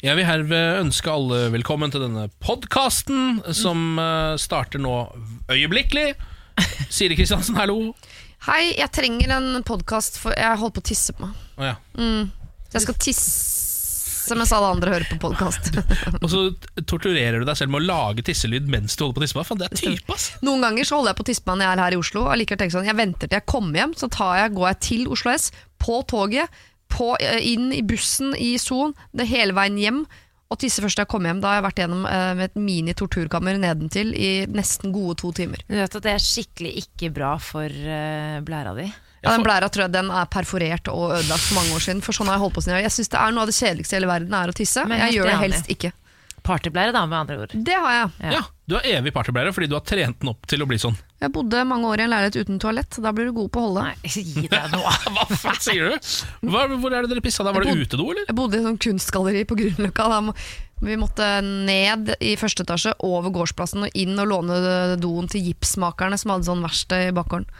Jeg vil herved ønske alle velkommen til denne podkasten, som eh, starter nå øyeblikkelig. Siri Kristiansen, hallo. Hei, jeg trenger en podkast, for jeg holder på å tisse på meg. Å ja. Mm. jeg skal tisse mens alle andre hører på podkast. Og så torturerer du deg selv med å lage tisselyd mens du holder på å tisse på deg. Faen, det er type, ass. Noen ganger så holder jeg på å tisse på meg når jeg er her i Oslo. Og likevel tenker jeg sånn, jeg venter til jeg kommer hjem, så tar jeg, går jeg til Oslo S, på toget, på, eh, inn i bussen i Son, det hele veien hjem. Og tisse først da jeg kom hjem. Da har jeg vært gjennom eh, med et mini-torturkammer nedentil i nesten gode to timer. Du vet at det er skikkelig ikke bra for eh, blæra di. Ja, den blæra tror jeg den er perforert og ødelagt for mange år siden. For sånn har Jeg holdt på siden jeg syns synes det er noe av det kjedeligste i hele verden er å tisse. Men Jeg gjør det helst ikke. Partyblære, da, med andre ord. Det har jeg. Ja. Ja, Du har evig partyblære fordi du har trent den opp til å bli sånn. Jeg bodde mange år i en leilighet uten toalett. Da blir du god på å holde. Nei, gi deg nå. Hva faen sier du? Hva, hvor er det dere pissa da? Var det utedo, eller? Jeg bodde i et sånt kunstgalleri på Grünerløkka. Vi måtte ned i første etasje, over gårdsplassen og inn og låne doen til gipsmakerne som hadde sånn verksted i bakgården.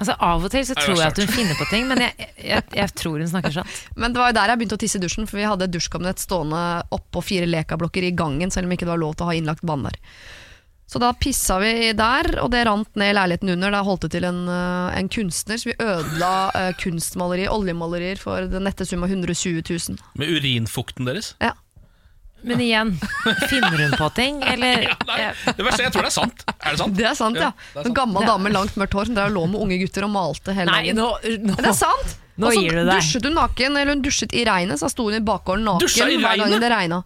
Altså, Av og til så tror jeg at hun finner på ting, men jeg, jeg, jeg tror hun snakker sant. Men det var jo der jeg begynte å tisse i dusjen, for vi hadde et dusjkabinett stående oppå fire lekablokker i gangen, selv om ikke det var lov til å ha innlagt vann der. Så da pissa vi der, og det rant ned i leiligheten under. Da holdt det til en, eh, en kunstner, så vi ødela uh, kunstmalerier, oljemalerier, for den nette sum av 120 000. Med urinfukten deres? Ja. Men igjen, finner hun på ting, eller Nei, det verste, jeg tror det er sant. Er det sant? Det er sant, ja. Ja, En gammel dame med langt mørkt hår som lå med unge gutter og malte hele dagen. nå, nå, det er sant! Nå gir du deg. dusjet hun naken, eller hun dusjet i regnet, så sto hun i bakgården Dusja i naken hver gang det regna.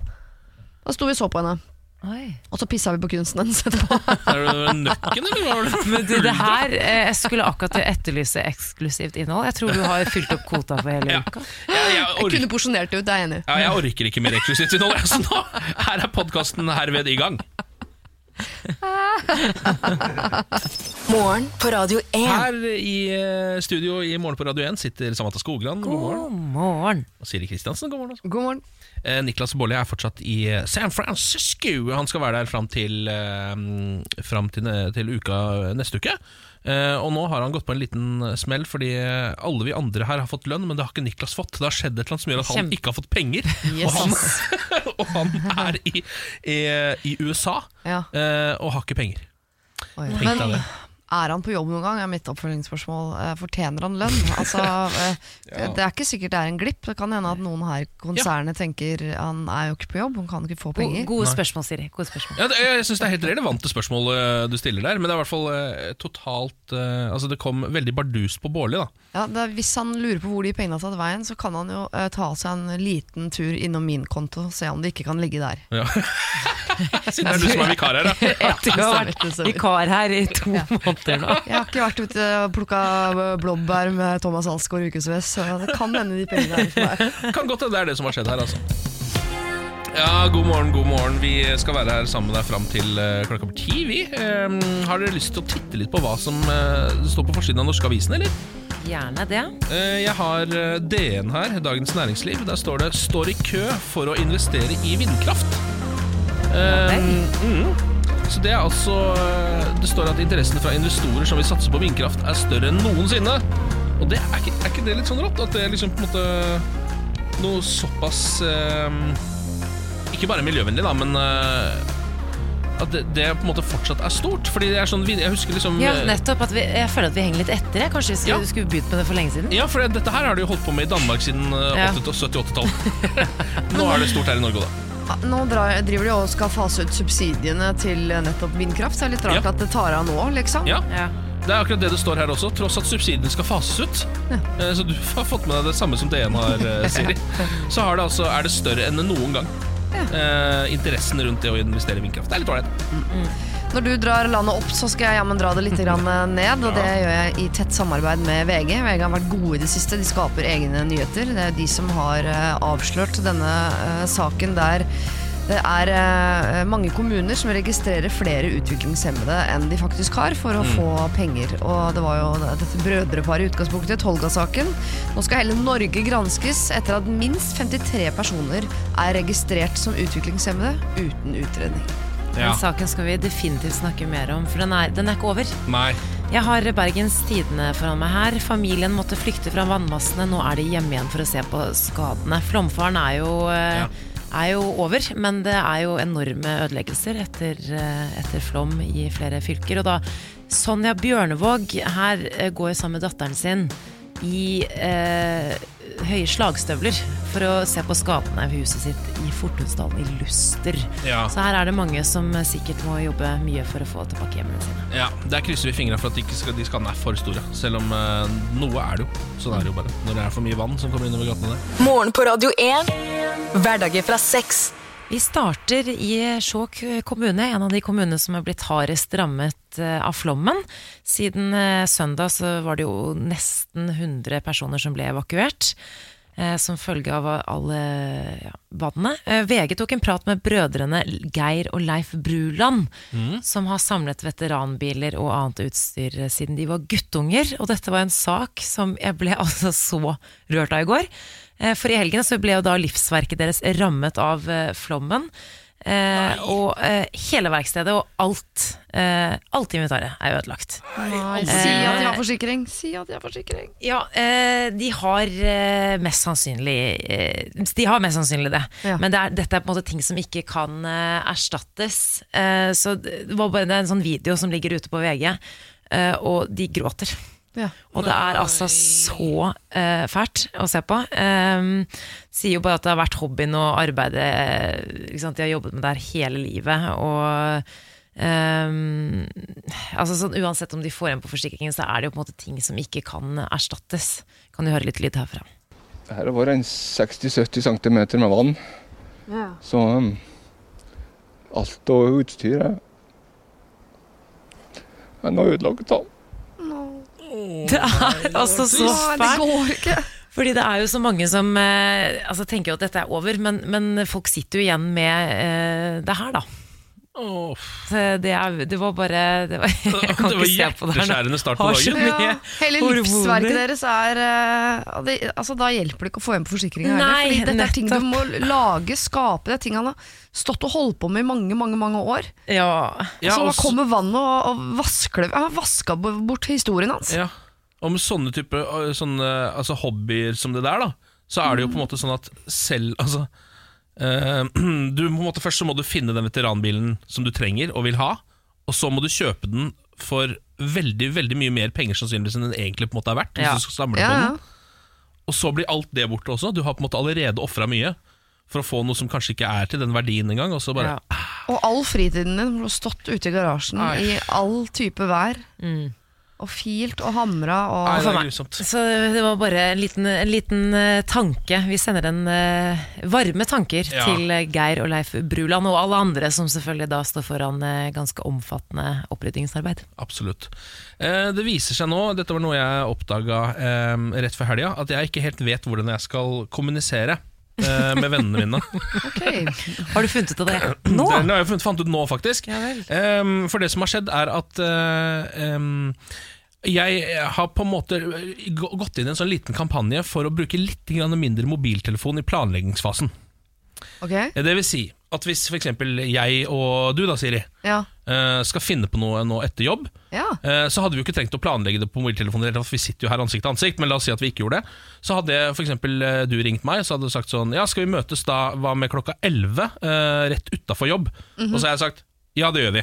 Da sto vi og så på henne, Oi. og så pissa vi på kunsten hennes etterpå. Er det nøkken, eller var det? Men du, det her eh, Jeg skulle akkurat etterlyse eksklusivt innhold. Jeg tror du har fylt opp kvota for hele Ja. uka. Jeg, jeg, Jeg kunne porsjonert det ut, det er jeg enig i. ja, jeg orker ikke mer eksklusivt innhold. Så nå, her er podkasten herved i gang. Morgen på Radio 1. Her i eh, studio i Morgen på Radio 1 sitter Samantha Skogran, god morgen. God morgen. Og Siri Kristiansen, god morgen. også. God morgen. Eh, Niklas Baarli er fortsatt i eh, San Francisco. Han skal være der fram til, eh, fram til, til uka neste uke. Uh, og nå har han gått på en liten smell, fordi alle vi andre her har fått lønn, men det har ikke Niklas fått. Det har skjedd et eller annet som gjør at han Kjempe- ikke har fått penger. Yes. Og, han, og han er i, i, i USA Ja. uh, og har ikke penger. Oi. Tenk Men deg det. Er han på jobb noen gang? er mitt oppfølgingsspørsmål. Eh, Fortjener han lønn? Altså, eh, Ja. Det er ikke sikkert det er en glipp. Det kan hende at noen her i konsernet tenker han er jo ikke på jobb, han kan ikke få penger. gode spørsmål, Siri. Gode spørsmål. Ja, det, jeg syns det er helt relevante spørsmål eh, du stiller der, men det er i hvert fall totalt Altså Det kom veldig bardust på Bårli, da. Ja, det er, hvis han lurer på hvor de pengene har tatt veien, så kan han jo ta seg en liten tur innom min konto, se om det ikke kan ligge der. Ja. Siden det er du som er vikar her, da. Vikar her i to måneder nå. Jeg har ikke vært ute og plukka blåbær med Thomas Alsgaard ukevis, så det kan hende de pengene er for meg. Kan godt hende det er det som har skjedd her, altså. Ja, god morgen, god morgen. Vi skal være her sammen med deg fram til eh, klokka blir ti, vi. Um, har dere lyst til å titte litt på hva som uh, står på forsiden av Norske Avisen, eller? Gjerne det. Eh, jeg har DN her, Dagens Næringsliv. Der står det 'Står i kø for å investere i vindkraft'. Um, mm. Så det er altså eh, Det står at interessen fra investorer som vil satse på vindkraft, er større enn noensinne. Og det er ikke, er ikke det litt sånn rått? At det er liksom på en måte noe såpass eh, Ikke bare miljøvennlig, da, men eh, at det, det på en måte fortsatt er stort. Fordi det er sånn Jeg husker liksom Ja, eh, nettopp. At vi, jeg føler at vi henger litt etter. jeg. Kanskje vi skulle, Ja. skulle begynt med det for lenge siden? Ja, for dette her har de holdt på med i Danmark siden eh, Ja. 80- og 70-80-tallet. Nå er det stort her i Norge, da. Nå driver de og skal fase ut subsidiene til eh, nettopp vindkraft, så det er litt rart Ja. at det tar av nå, liksom. Ja, Ja. Det er akkurat det det står her også, tross at subsidiene skal fases ut. Ja. Så du har fått med deg det samme som DN har, eh, Siri. Så har det altså, er det større enn noen gang. Eh, interessen rundt det å investere i vindkraft. Det er litt ålreit. Når du drar landet opp, så skal jeg jammen dra det litt grann eh, ned. Og det gjør jeg i tett samarbeid med VG. VG har vært gode i det siste. De skaper egne nyheter. Det er de som har eh, avslørt denne eh, saken der det er eh, mange kommuner som registrerer flere utviklingshemmede enn de faktisk har, for å få penger. Og det var jo dette brødreparet i utgangspunktet, Tolga-saken. Nå skal hele Norge granskes etter at minst 53 personer er registrert som utviklingshemmede uten utredning. Den saken skal vi definitivt snakke mer om, for den er, den er ikke over. Nei. Jeg har Bergens Tidende foran meg her. Familien måtte flykte fra vannmassene. Nå er de hjemme igjen for å se på skadene. Flomfaren er jo, eh, Ja. er jo over, men det er jo enorme ødeleggelser etter, eh, etter flom i flere fylker. Og da Sonja Bjørnevåg her eh, går sammen med datteren sin i eh, høye slagstøvler for å se på skapene ved huset sitt i Fortunsdalen i Luster. Ja. Så her er det mange som eh, sikkert må jobbe mye for å få tilbake hjemmene sine. Ja, Der krysser vi fingra for at de, ikke skal, de skadene er for store. Selv om eh, noe er det jo. Sånn er det jo bare. Når det er for mye vann som kommer innover gatene der. Morgen på Radio 1. Hverdager fra seks. Vi starter i Skjåk kommune, en av de kommunene som er blitt hardest rammet eh, av flommen. Siden eh, søndag så var det jo nesten 100 personer som ble evakuert. eh, Som følge av alle ja. Eh, VG tok en prat med brødrene Geir og Leif Bruland, som har samlet veteranbiler og annet utstyr siden de var guttunger. Og dette var en sak som jeg ble altså så rørt av i går. For i helgen så ble jo da livsverket deres rammet av flommen. Eh, og eh, hele verkstedet og alt, eh, alt inventaret er ødelagt. Nei, si at de har forsikring. Si at de har forsikring. Ja, eh, de har eh, mest sannsynlig eh, De har mest sannsynlig det. Ja. Men det er, dette er på en måte ting som ikke kan eh, erstattes. Eh, så det var bare det er en sånn video som ligger ute på VG, eh, og de gråter. Ja. Og det er altså så uh, fælt å se på. Um, sier jo bare at det har vært hobbyen og arbeidet? De har jobbet med det her hele livet. Og um, altså sånn, uansett om de får igjen på forsikringen, så er det jo på en måte ting som ikke kan erstattes. Kan du høre litt lyd herfra? Her var det en 60-70 cm med vann. Så um, alt og utstyret er nå ødelagt. da. Det er altså så fælt. Fordi det er jo så mange som eh, altså, tenker jo at dette er over, men, men folk sitter jo igjen med eh, det her, da. Åh, Så Det, er, det var bare det var, Jeg kan Det var ikke se på det her nå. start på dagen. Ja, hele livsverket deres er eh, det, altså, Da hjelper det ikke å få igjen på forsikringa heller. Fordi dette er ting du må lage, skape. Det er ting han har stått og holdt på med i mange mange, mange år. Ja. Ja, så og da kommer vannet og, og vasker det. Han har vaska bort historien hans. Ja, og med sånne type sånne, altså hobbyer som det der, da, så er det jo på en måte sånn at selv Altså du på måte Først så må du finne den veteranbilen som du trenger og vil ha, og så må du kjøpe den for veldig veldig mye mer penger sannsynligvis enn den egentlig på en måte er verdt. Hvis du skal samle Ja, på den Og så blir alt det borte også. Du har på en måte allerede ofra mye for å få noe som kanskje ikke er til den verdien engang. Og så bare Ja. Og all fritiden din har stått ute i garasjen Ai. i all type vær. Mm. Og filt og hamra og Nei, det er grusomt. Så det var bare en liten, en liten eh, tanke. Vi sender en eh, varme tanker Ja. til eh, Geir og Leif Bruland, og alle andre som selvfølgelig da står foran eh, ganske omfattende oppryddingsarbeid. Absolutt. Eh, det viser seg nå, dette var noe jeg oppdaga eh, rett før helga, at jeg ikke helt vet hvordan jeg skal kommunisere eh, med vennene mine. Ok. Har du funnet ut av det nå? Det har jeg funnet- fant ut nå, faktisk. Ja vel. Em, for det som har skjedd, er at eh, em, jeg har på en måte gå- gått inn i en sånn liten kampanje for å bruke litt grann mindre mobiltelefon i planleggingsfasen. Ok, Eh, Det vil si at hvis f.eks. jeg og du, da, Siri, ja. eh, skal finne på noe nå etter jobb, ja. Eh, så hadde vi jo ikke trengt å planlegge det på for Vi sitter jo her ansikt til ansikt, men la oss si at vi ikke gjorde det. Så hadde eksempel eh, du ringt meg, så hadde du sagt sånn Ja, skal vi møtes da hva med klokka 11 eh, rett utafor jobb? Og så har jeg sagt ja, det gjør vi.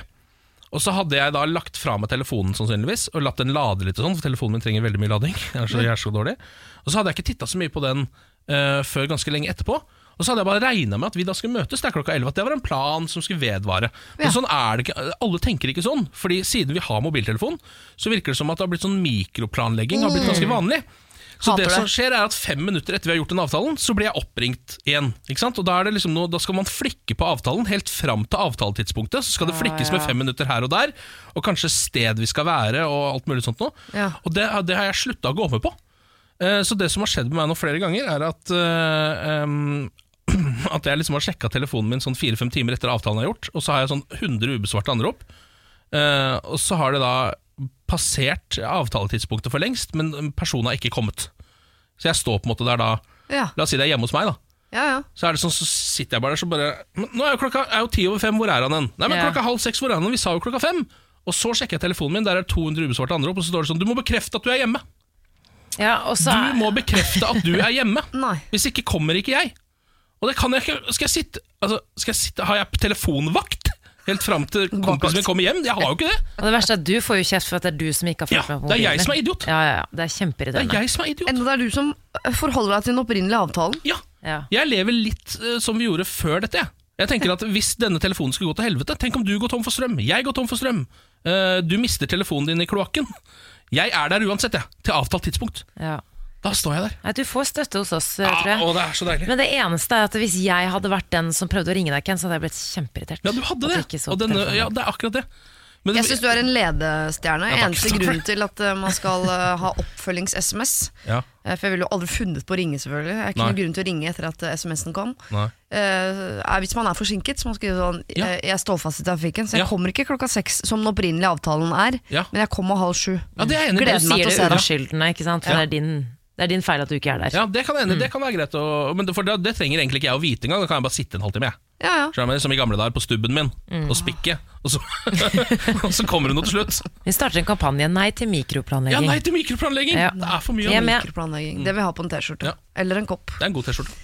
Og så hadde jeg da lagt fra meg telefonen sannsynligvis og latt den lade litt, og sånn, for telefonen min trenger veldig mye lading. Jeg er så, jeg er så dårlig Og så hadde jeg ikke titta så mye på den uh, før ganske lenge etterpå. Og så hadde jeg bare regna med at vi da skulle møtes der klokka 11. At det var en plan som skulle vedvare. Men Ja. sånn er det ikke. Alle tenker ikke sånn. Fordi siden vi har mobiltelefon, så virker det som at det har blitt sånn mikroplanlegging har blitt ganske vanlig. Så Hater det som skjer er at Fem minutter etter vi har gjort den avtalen, så blir jeg oppringt igjen. Ikke sant? Og Da, er det liksom noe, da skal man flikke på avtalen helt fram til avtaletidspunktet. Så skal det flikkes med fem minutter her og der, og kanskje sted vi skal være. Og alt mulig sånt noe. Ja. Og det, det har jeg slutta å gå med på. Eh, Så det som har skjedd med meg nå flere ganger, er at em, At jeg liksom har sjekka telefonen min sånn fire-fem timer etter avtalen er gjort, og så har jeg sånn 100 ubesvarte anrop. Uh, og så har det da passert avtaletidspunktet for lengst, men personen har ikke kommet. Så jeg står på en måte der da Ja. La oss si det er hjemme hos meg, da. ja, ja. Så er det sånn, så sitter jeg bare der så bare Nå er jo klokka er jo ti over fem, hvor er han hen? Nei, men klokka halv seks, hvor er han hen? Vi sa jo klokka fem. Og så sjekker jeg telefonen min, der er 200 ubesvarte anrop, og så står det sånn Du må bekrefte at du er hjemme. Ja, og så Du må bekrefte at du er hjemme. Hvis ikke kommer ikke jeg. Og det kan jeg ikke Skal jeg sitte, altså, skal jeg sitte Har jeg telefonvakt? Helt fram til kompisen min kommer hjem? Jeg har jo ikke det. Og det verste er at du får jo kjeft for at det er du som ikke har Ja, fulgt med på det er jeg som er idiot. Ja, ja, ja, det er Det er jeg som er idiot. Enda det er du som forholder deg til den opprinnelige avtalen. Ja, Ja. Jeg lever litt uh, som vi gjorde før dette. jeg. Jeg tenker at Hvis denne telefonen skulle gå til helvete Tenk om du går tom for strøm, jeg går tom for strøm. Uh, du mister telefonen din i kloakken. Jeg er der uansett, jeg. Til avtalt tidspunkt. Ja. Da står jeg der. Nei, du får støtte hos oss, eh, Ja, tror jeg. og det er så deilig. Men det eneste er at hvis jeg hadde vært den som prøvde å ringe deg, Ken, så hadde jeg blitt kjempeirritert. Ja, du hadde det. du Og denne, ja, det er akkurat det. Men Jeg syns du er en ledestjerne. Ja. Eneste grunn til at eh, man skal eh, ha oppfølgings-SMS. ja, eh, For jeg ville jo aldri funnet på å ringe, selvfølgelig. Jeg har ikke Nei. noen grunn til å ringe etter at eh, SMS-en kom. Eh, er hvis man er forsinket, så man skriver sånn Ja. eh, Jeg står fast i trafikken, så jeg Ja. kommer ikke klokka seks, som den opprinnelige avtalen er. Ja. Men jeg kommer halv sju. ja, det er enig. Gleder Du meg til å det se det. unnskyldende, ikke sant? For Ja. det, er din, det er din feil at du ikke er der. Ja, det kan, hende, mm. det kan være greit å, Men for det, det trenger egentlig ikke jeg å vite engang. Da kan jeg bare sitte en halvtime. jeg. Ja, ja. Skjønner? Som i gamle dager på stubben min og spikke. Og så, og så kommer det noe til slutt. Vi starter en kampanje Nei til mikroplanlegging. Ja, nei til mikroplanlegging! Ja. Det er for mye. Av Mikroplanlegging. Det vil jeg ha på en T-skjorte. Ja. Eller en kopp. Det er en god T-skjorte.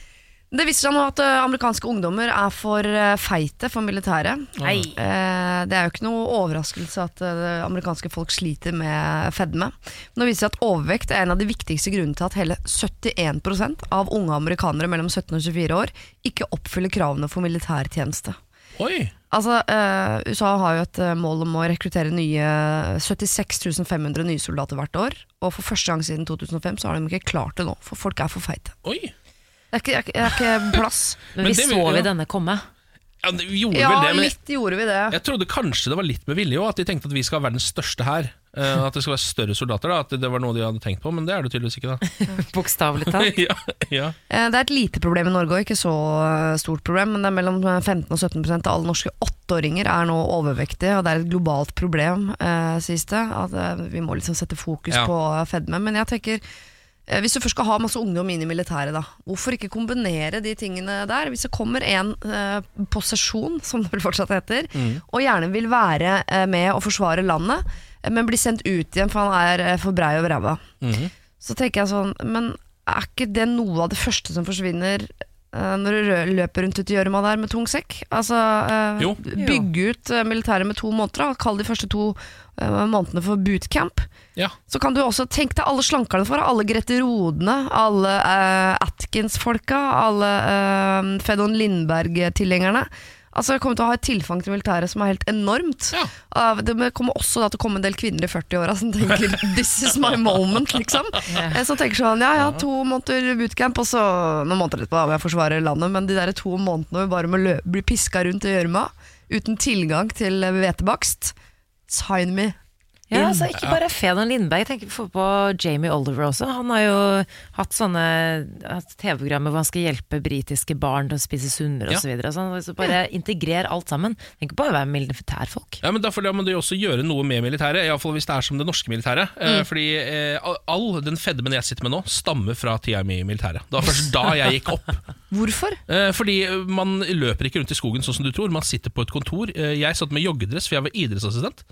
Det viser seg nå at eh, amerikanske ungdommer er for eh, feite for militæret. Nei. Eh, det er jo ikke noe overraskelse at eh, amerikanske folk sliter med fedme. Nå viser seg at overvekt er en av de viktigste grunnene til at hele 71% av unge amerikanere mellom 17 og 24 år ikke oppfyller kravene for militærtjeneste. Oi! Altså, eh, USA har jo et eh, mål om å rekruttere nye 76 500 nye soldater hvert år. Og for første gang siden 2005 så har de ikke klart det nå, for folk er for feite. Oi! Det er ikke, det er ikke- det plass. Men Men vi det så vil- vi ja. denne komme. Ja, vi gjorde Ja, vel det, men litt gjorde vi det. jeg trodde kanskje det var litt med vilje òg. At de tenkte at vi skal være verdens største her. Eh, at det skal være større soldater. da At det var noe de hadde tenkt på, men det er det tydeligvis ikke. da Bokstavelig talt. ja, ja. Eh, Det er et lite problem i Norge, og ikke så eh, stort problem, men det er mellom 15 og 17% av alle norske åtteåringer er nå overvektige, og det er et globalt problem, eh, sies det. At eh, vi må liksom sette fokus Ja. på fedme. Men jeg tenker, hvis du først skal ha masse ungdom inn i militæret, da, hvorfor ikke kombinere de tingene der? Hvis det kommer en eh, på sesjon, som det vel fortsatt heter, og gjerne vil være eh, med og forsvare landet, eh, men blir sendt ut igjen for han er eh, for brei over ræva. mm. Så tenker jeg sånn, men er ikke det noe av det første som forsvinner eh, når du løper rundt ute i gjørma der med tung sekk? Altså, eh, bygge ut eh, militæret med to måneder, da. kall de første to eh, månedene for bootcamp. ja. Så kan du også tenke deg alle slankerne for, alle Grete Rodene, alle uh, Atkins-folka, alle uh, Fedon Lindberg-tilhengerne. Altså, jeg kommer til å ha et tilfang til militæret som er helt enormt. Ja. Uh, det kommer også da til å komme en del kvinner i 40-åra som tenker 'this is my moment', liksom. Eh, Som tenker sånn ja ja, to måneder bootcamp, og så noen måneder etterpå må jeg forsvare landet, men de der to månedene hvor vi bare må lø bli piska rundt i gjørma, uten tilgang til hvetebakst, sign me. Ja, altså Ikke bare Fedon Lindberg, jeg tenker på Jamie Oliver også. Han har jo hatt sånne TV-programmer hvor han skal hjelpe britiske barn til å spise sunnere Ja. osv. Så videre. så han- så bare integrer alt sammen. Tenk bare å være militærfolk. Ja, men Derfor må de også gjøre noe med militæret, iallfall hvis det er som det norske militæret. Mm. fordi eh, all den fedmen jeg sitter med nå, stammer fra tida mi i militæret. Det var først da jeg gikk opp. Hvorfor? Eh, fordi man løper ikke rundt i skogen sånn som du tror, man sitter på et kontor. Eh, jeg satt med joggedress, for jeg var idrettsassistent.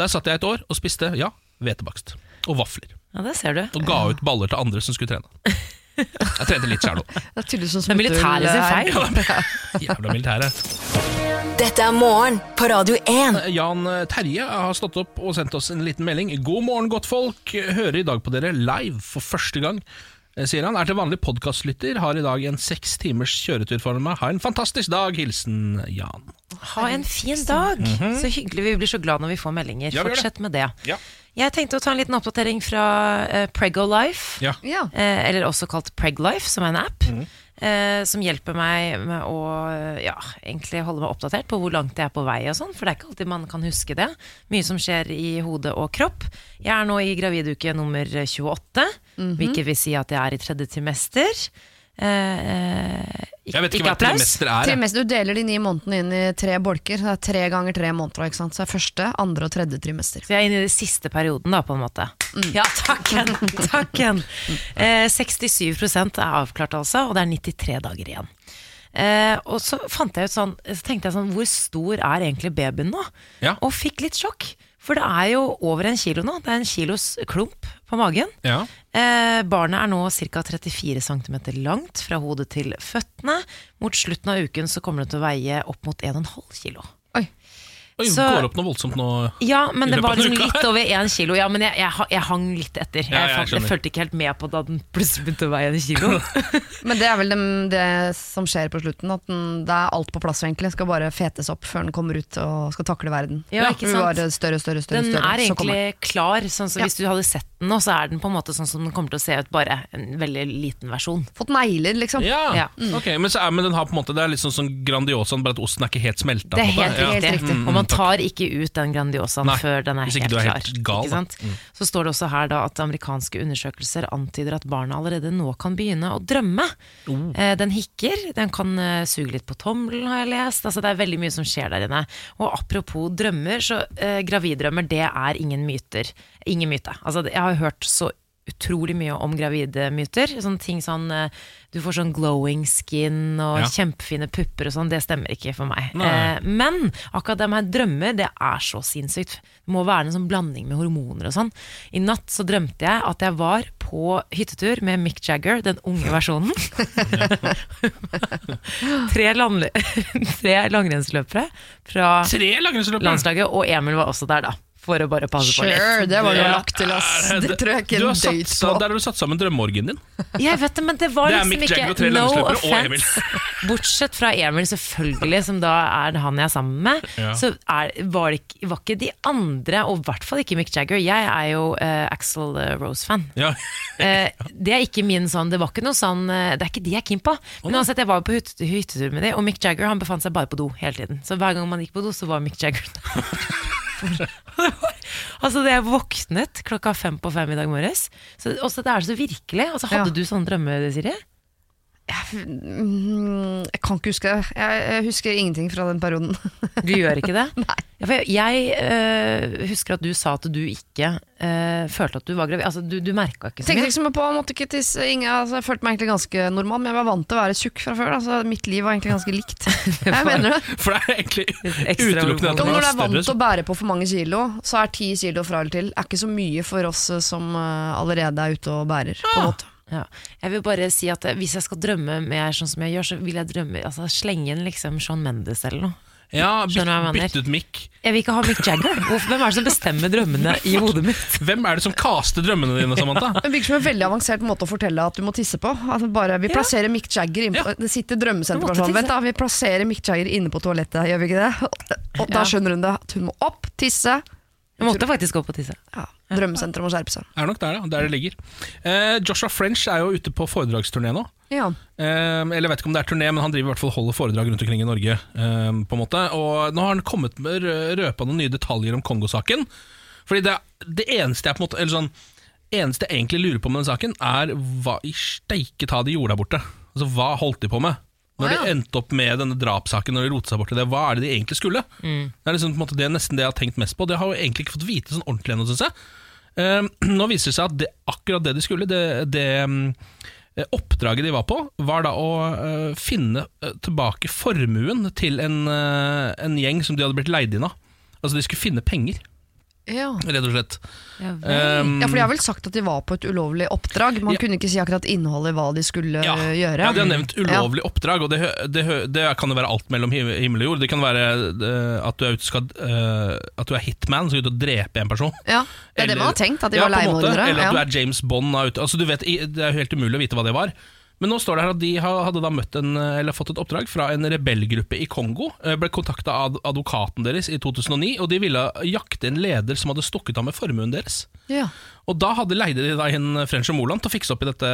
Der satt jeg et år og spiste ja, hvetebakst. Og vafler. Ja, det ser du. Og ga ut baller til andre som skulle trene. Jeg trente litt sjæl òg. Det er er militæret sin feil. Jævla militære. Dette er morgen på Radio 1. Jan Terje har stått opp og sendt oss en liten melding. God morgen, godtfolk. Hører i dag på dere live for første gang. Eh, Sier han er til vanlig podkastlytter, har i dag en seks timers kjøretur foran meg. Ha en fantastisk dag. Hilsen Jan. Ha en fin dag! Så hyggelig. Vi blir så glad når vi får meldinger. Ja, vi gjør det. Fortsett med det. Ja. Jeg tenkte å ta en liten oppdatering fra uh, Prego Life. Ja. Ja. eh, eller også kalt Preglife, som er en app. eh, som hjelper meg med å eh, ja, egentlig holde meg oppdatert på hvor langt jeg er på vei. og sånn, For det er ikke alltid man kan huske det. Mye som skjer i hode og kropp. Jeg er nå i graviduke nummer 28, hvilket vil si at jeg er i tredje trimester. Eh, Jeg vet ikke hva trimester er. Trimester, du deler de ni månedene inn i tre bolker. Det er tre ganger tre måneder. Ikke sant? Så det er første, andre og tredje trimester. Så jeg er inne i den siste perioden, da, på en måte. Ja, takken! takken. Eh, 67 er avklart, altså, og det er 93 dager igjen. Eh, og så fant jeg ut sånn, så tenkte jeg sånn, hvor stor er egentlig babyen nå? Ja. Og fikk litt sjokk. For det er jo over en kilo nå. Det er en kilos klump på magen. Ja. Eh, barnet er nå ca. 34 cm langt fra hodet til føttene. Mot slutten av uken så kommer det til å veie opp mot 1,5 kilo. Oi. Så- går opp noe voldsomt nå. Ja, men det var liksom litt over én kilo. Ja, men jeg, jeg, jeg hang litt etter. Jeg, Ja, jeg jeg fulgte ikke helt med på da den plutselig begynte å veie en kilo. Men det er vel det, det som skjer på slutten. At den, det er alt på plass egentlig. Skal bare fetes opp før den kommer ut og skal takle verden. Ja, ikke Den sant? Bare større, større, større, Den er så egentlig klar. Sånn, så Ja. Hvis du hadde sett den nå, så er den på en måte sånn som den kommer til å se ut, bare en veldig liten versjon. Fått negler, liksom. Ja, Ja. ok, men, så er, men den har på en måte Det er litt sånn sånn Grandiosaen, bare at osten er ikke helt smelta. Det er på helt. Helt riktig. Og man tar ikke ut den Grandiosaen Nei, før den er helt er klar. helt gal, sant? Så står det også her da at amerikanske undersøkelser antyder at barna allerede nå kan begynne å drømme. Mm. Eh, Den hikker, den kan eh, suge litt på tommelen, har jeg lest. Altså, det er veldig mye som skjer der inne. Og apropos drømmer, så eh, graviddrømmer, det er ingen myter. Ingen myte. Altså, jeg har hørt så utrolig mye om gravide myter. Sånne ting sånn eh, Du får sånn glowing skin og Ja. kjempefine pupper og sånn. Det stemmer ikke for meg. Eh, men akkurat det med drømmer, det er så sinnssykt. Det må være en sånn blanding med hormoner og sånn. I natt så drømte jeg at jeg var på hyttetur med Mick Jagger, den unge versjonen. tre, landle- tre langrennsløpere fra Tre langrennsløpere! landslaget, og Emil var også der, da. For å bare passe på litt. Sure, det var jo lagt til. Er Det tror jeg ikke Du en har satt, døyt sa- på. Der har du satt sammen drømmeorgien din. Jeg vet det, men det var Det er liksom Mick Jagger og ikke tre no langrennsløpere og Emil. offense. Bortsett fra Emil, selvfølgelig, som da er han jeg er sammen med. Ja. Så er, var det ikke, var ikke de andre, og i hvert fall ikke Mick Jagger. Jeg er jo uh, Axel eh, Rose-fan. Ja. Eh, det er ikke min sånn Det var ikke noe sånn eh, Det er ikke de jeg er keen på. Men uansett, jeg var jo på hytte, hyttetur med de, og Mick Jagger han befant seg bare på do hele tiden. Så hver gang man gikk på do, så var Mick Jagger der. altså det Jeg våknet klokka fem på fem i dag morges. Så, også det er så virkelig. Altså, hadde Ja. du sånne drømmer, Siri? Jeg kan ikke huske det. Jeg, jeg husker ingenting fra den perioden. Du gjør ikke det? Nei. Jeg jeg eh, husker at du sa at du ikke eh, følte at du var gravid. Altså, du, du merka ikke så Tenkte mye. liksom på måtte ikke tisse, ingen, altså, Jeg følte meg egentlig ganske normal, men jeg var vant til å være tjukk fra før. Altså, mitt liv var egentlig ganske likt. Jeg mener det. For det er egentlig utelukkende at man når du er er vant til å bære på for mange kilo, så er ti kilo fra eller til er ikke så mye for oss eh, som eh, allerede er ute og bærer. På en måte. Ja. Jeg vil bare si at eh, Hvis jeg skal drømme mer sånn som jeg gjør, så vil jeg drømme altså, slenge inn liksom Sean Mendes eller noe. Ja, bytt, ut Mick Jeg vil ikke ha Mick Jagger. Hvorfor, hvem er det som bestemmer drømmene i hodet mitt? Hvem er det som kaster drømmene dine, Samantha? Det virker som en veldig avansert måte å fortelle at du må tisse på. Altså bare, vi plasserer Mick Jagger inn på, Ja. Det sitter drømmesenterpersonen. Vent da, Vi plasserer Mick Jagger inne på toalettet, gjør vi ikke det? Og da Ja. skjønner hun det. At hun må opp, tisse. Jeg måtte faktisk gå på tisse. Ja, Drømmesenteret må skjerpe seg. Er nok der, ja. Der det ligger. Eh, Joshua French er jo ute på foredragsturné nå. Ja. Eh, eller jeg vet ikke om det er turné, men han driver i hvert fall og holder foredrag rundt omkring i Norge. Eh, på en måte Og nå har han kommet med rø- røpa noen nye detaljer om Kongo-saken. Fordi det, det eneste jeg på en måte Eller sånn eneste jeg egentlig lurer på med den saken, er hva i steike ta de gjorde der borte? Altså Hva holdt de på med? Når de endte opp med denne drapssaken, når de rotet seg bort i det, hva er det de egentlig skulle? Det er liksom, på en måte, det er nesten det jeg har tenkt mest på. Det har jeg egentlig ikke fått vite sånn ordentlig ennå, syns jeg. Uh, nå viser det seg at det, akkurat det de skulle, det, det mm, eh, oppdraget de var på, var da å uh, finne eh, tilbake formuen til en, uh, en gjeng som de hadde blitt leid inn av. Altså de skulle finne penger, Ja. rett og slett. Ja. Um, ja, for de har vel sagt at de var på et ulovlig oppdrag. Man Ja. kunne ikke si akkurat innholdet hva de skulle ja, gjøre. ja, de har nevnt ulovlig oppdrag, og det, det, det kan jo være alt mellom himmel og jord. Det kan være eh, at du er ute skal, eh, At du er hitman, skal ut og drepe en person. Ja, det er det man har tenkt, at de var leiemordere. Eller at du er James Bond. ute- Altså, du vet, det er helt umulig å vite hva det var. Men nå står det her at de hadde da møtt en, eller fått et oppdrag fra en rebellgruppe i Kongo. eh, Ble kontakta av advokaten deres i 2009, og de ville jakte en leder som hadde stukket av med formuen deres. Ja. Og da hadde leide de da inn French og Moland til å fikse opp i dette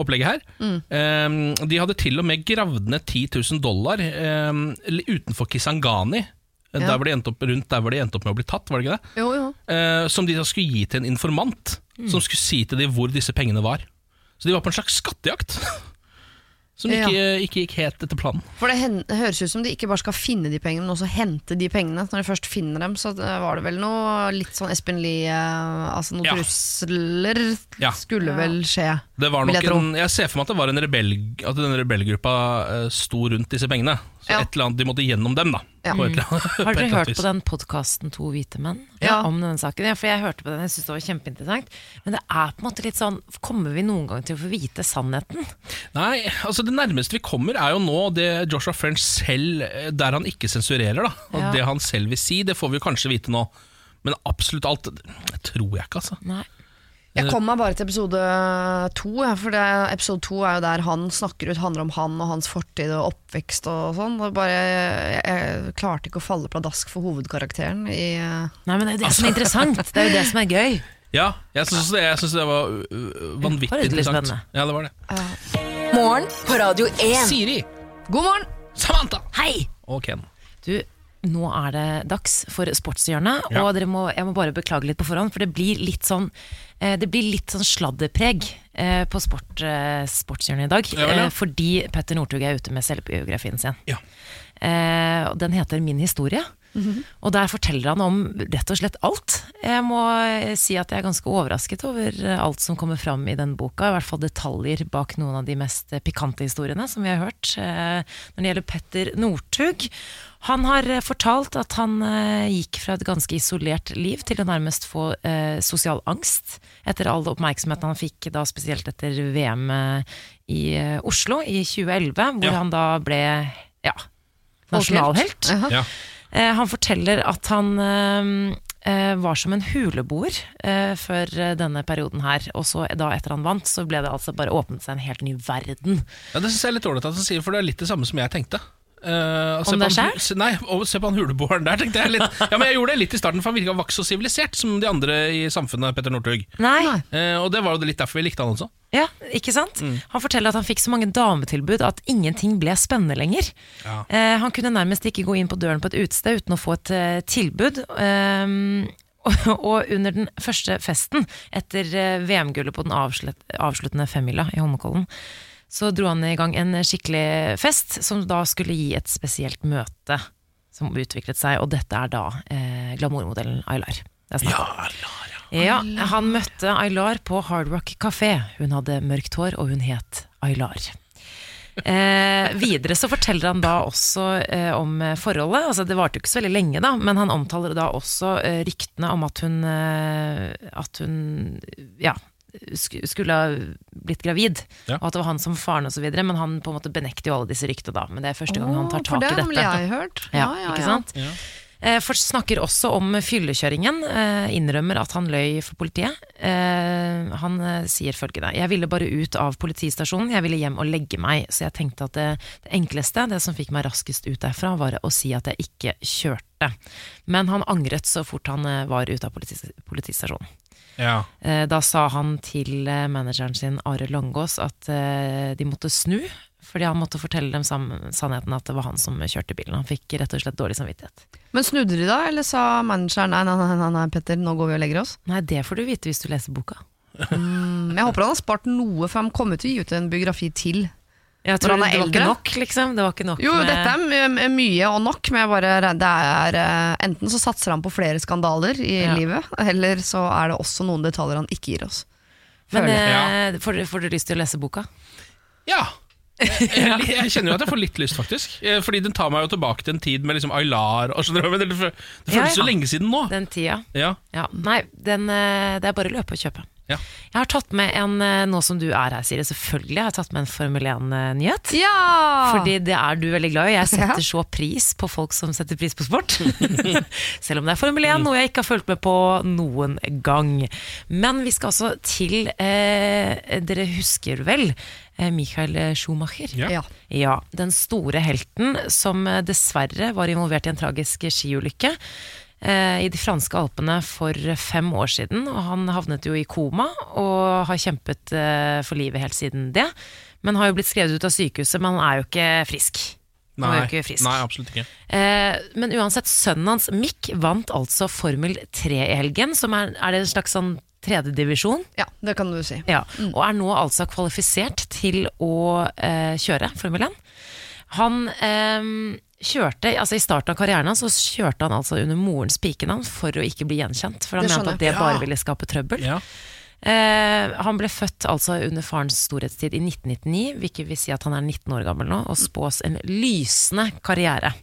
opplegget her. Eh, de hadde til og med gravd ned 10 000 dollar eh, utenfor Kisangani. Ja. Der hvor de endte opp, rundt der hvor de endte opp med å bli tatt, var det ikke det? Jo, jo. eh, som de da skulle gi til en informant, som skulle si til dem hvor disse pengene var. Så de var på en slags skattejakt. som ikke, ikke gikk helt etter planen. For det hen- høres ut som de ikke bare skal finne de pengene, men også hente de pengene. Når de først finner dem, så var det vel noe litt sånn Espen Lie eh, Altså noen Ja. trusler Ja. skulle vel skje. Det var nok jeg en, jeg ser for meg at det var en rebell, at den rebellgruppa eh, sto rundt disse pengene. Så Ja. et eller annet, de måtte gjennom dem, da. Ja. På et eller annet, Har dere hørt vis. på den podkasten To hvite menn Ja. om denne saken? Ja, for jeg hørte på den, jeg syntes det var kjempeinteressant. Men det er på en måte litt sånn Kommer vi noen gang til å få vite sannheten? Nei, altså Det nærmeste vi kommer, er jo nå det Joshua French selv eh, Der han ikke sensurerer. da Og Ja. Det han selv vil si, det får vi kanskje vite nå. Men absolutt alt det tror jeg ikke, altså. Nei. Jeg kom meg bare til episode to, for det, episode to er jo der han snakker ut, handler om han og hans fortid og oppvekst og sånn. Jeg, jeg klarte ikke å falle pladask for hovedkarakteren i eh, Nei, men det er jo det som er interessant. Det er jo det som er gøy. Ja, jeg syns det, synes det var uh, vanvittig var interessant. Ja, det var det. Morgen på Radio 1. Siri, God morgen! Samantha Hei! og Ken. Du, nå er det dags for Sportshjørnet, Ja. og dere må, jeg må bare beklage litt på forhånd, for det blir litt sånn eh, Det blir litt sånn sladderpreg eh, på sport, eh, Sportshjørnet i dag, Ja ja. fordi Petter Northug er ute med selvbiografien sin. Ja. Eh, den heter Min historie. Og der forteller han om rett og slett alt. Jeg må si at jeg er ganske overrasket over alt som kommer fram i den boka. I hvert fall detaljer bak noen av de mest pikante historiene som vi har hørt. Når det gjelder Petter Northug. Han har eh, fortalt at han eh, gikk fra et ganske isolert liv til å nærmest få eh, sosial angst etter all oppmerksomheten han fikk, da spesielt etter VM eh, i Oslo i 2011, hvor Ja. han da ble ja, nasjonalhelt. Ja. Eh, han forteller at han eh, var som en huleboer eh, før denne perioden her. Og så da etter han vant, så ble det altså bare åpnet seg en helt ny verden. Ja, Det synes jeg er litt ålreit at han sier, for det er litt det samme som jeg tenkte. Eh, se Om deg sjæl? Nei, og se på han huleboeren der, tenkte jeg litt. Ja, men jeg gjorde det litt i starten, for han virka ikke så sivilisert som de andre i samfunnet, Petter Northug. Nei. Eh, og det var jo litt derfor vi likte han også. ja, ikke sant? Han forteller at han fikk så mange dametilbud at ingenting ble spennende lenger. Ja. Uh, han kunne nærmest ikke gå inn på døren på et utested uten å få et eh, tilbud. Ehm, og, under den første festen, etter eh, VM-gullet på den avsluttende femmila i Holmenkollen, så dro han i gang en skikkelig fest, som da skulle gi et spesielt møte som utviklet seg, og dette er da eh, glamourmodellen Aylar. Ja, Aylar, ja. Ja, han møtte Aylar på Hard Rock Café. Hun hadde mørkt hår, og hun het Aylar. Eh, videre så forteller han da også eh, om forholdet. Altså, det varte jo ikke så veldig lenge, da, men han omtaler da også eh, ryktene om at hun, eh, at hun ja, skulle ha blitt gravid, Ja. og at det var han som faren osv. Men han på en måte benekter jo alle disse ryktene da. Men det er første gang han tar tak for dette. i det har dette. jeg hørt. Ja, ikke sant? Eh, for snakker også om fyllekjøringen. Eh, innrømmer at han løy for politiet. Eh, han eh, sier følgende Jeg ville bare ut av politistasjonen, jeg ville hjem og legge meg. Så jeg tenkte at det, det enkleste, det som fikk meg raskest ut derfra, var å si at jeg ikke kjørte. Men han angret så fort han eh, var ute av politis politistasjonen. Ja. Eh, Da sa han til eh, manageren sin Are Langås at eh, de måtte snu, fordi han måtte fortelle dem sannheten at det var han som kjørte bilen. Han fikk rett og slett dårlig samvittighet. Men snudde de da, eller sa manageren nei, nei, nei, nei, nei Petter, nå går vi og legger oss? Nei, det får du vite hvis du leser boka. Mm, jeg håper han har spart noe, for han kommer til å gi ut en biografi til. Jeg tror han er det var eldre? nok, liksom. Det var ikke nok Jo, med dette er my my- mye og nok, men jeg bare, det er eh, enten så satser han på flere skandaler i Ja. livet, eller så er det også noen detaljer han ikke gir oss. Men Føler eh, får, du- får du lyst til å lese boka? Ja. Jeg, jeg, jeg kjenner jo at jeg får litt lyst, faktisk. Eh, Fordi den tar meg jo tilbake til en tid med liksom Aylar og sånt, Det, det føles Ja, ja. så lenge siden nå. Den tida? Ja. Ja. Nei, den, eh, det er bare å løpe og kjøpe. Ja. Jeg har tatt med en, eh, nå som du er her, Siri, selvfølgelig, jeg har tatt med en Formel 1-nyhet. Ja! Fordi det er du veldig glad i. Jeg setter Ja. så pris på folk som setter pris på sport. Selv om det er Formel 1, noe jeg ikke har fulgt med på noen gang. Men vi skal altså til eh, Dere husker vel eh, Michael Schumacher? Ja. Ja. Den store helten som eh, dessverre var involvert i en tragisk skiulykke eh, i de franske alpene for fem år siden. Og han havnet jo i koma og har kjempet eh, for livet helt siden det. Men har jo blitt skrevet ut av sykehuset, men han er jo ikke frisk. Han er jo ikke frisk. nei, absolutt ikke. Eh, men uansett, sønnen hans Mick vant altså Formel 3 i helgen, som er, er det en slags sånn tredjedivisjon. Ja, det kan du si. Ja, og er nå altså kvalifisert til å eh, kjøre Formel 1. Han eh, kjørte, altså I starten av karrieren hans så kjørte han altså under morens pikenavn for å ikke bli gjenkjent. For han Det mente at det bare ville skape trøbbel. Ja. Eh, han ble født altså under farens storhetstid i 1999, hvilket vil si at han er 19 år gammel nå, og spås en lysende karriere.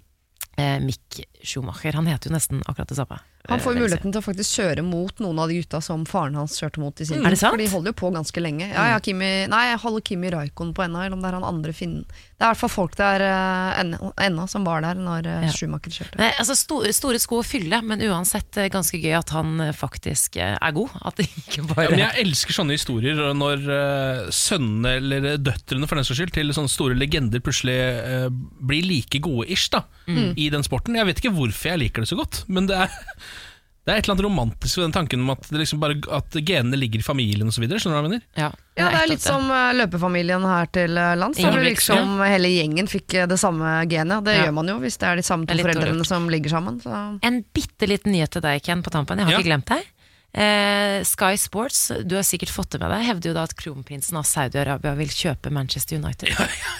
Eh, Mick Schumacher. Han heter jo nesten akkurat det samme. Han får eh, jo muligheten til å faktisk kjøre mot noen av de gutta som faren hans kjørte mot i sin Er det sant? For de holder jo på ganske lenge. Ja, ja, Kimi, nei, jeg holder Kimi Raikon på ennå, eller om det er han andre finnen. Det er i hvert fall folk der uh, ennå som var der når uh, Ja. Schumacher kjørte. Nei, altså sto, store sko å fylle, men uansett eh, ganske gøy at han eh, faktisk uh, er god. At det ikke Ja, bare men jeg elsker sånne historier når uh, sønnene, eller døtrene for den saks skyld, til sånne store legender plutselig eh, blir like gode ish da, i den sporten. Jeg vet ikke hvorfor jeg liker det så godt, men det er, det er et eller annet romantisk ved den tanken om at, det liksom bare, at genene ligger i familien osv. Skjønner du hva jeg mener? Ja, Ja, det er litt som uh, løpefamilien her til lands. Der liksom hele gjengen fikk uh, det samme genet. Det Ja. gjør man jo hvis det er de samme to foreldrene som ligger sammen. Så. En bitte liten nyhet til deg, Ken, på tampen. Jeg har Ja. ikke glemt deg. Eh, Sky Sports, du har sikkert fått det med deg, hevder jo da at kronprinsen av Saudi-Arabia vil kjøpe Manchester United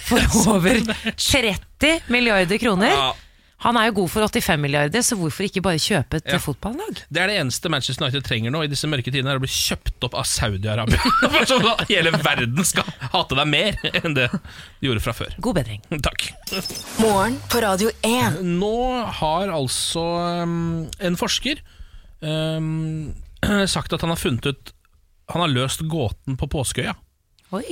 for over 30 milliarder kroner. Han er jo god for 85 milliarder, så hvorfor ikke bare kjøpe et Ja. fotballag? Det er det eneste Manchester United trenger nå i disse mørke tidene, er å bli kjøpt opp av Saudi-Arabia. For sånn at Hele verden skal hate deg mer enn det de gjorde fra før. God bedring. Takk. Morgen på Radio 1. Nå har altså um, en forsker um, sagt at han har funnet ut Han har løst gåten på Påskeøya. Oi!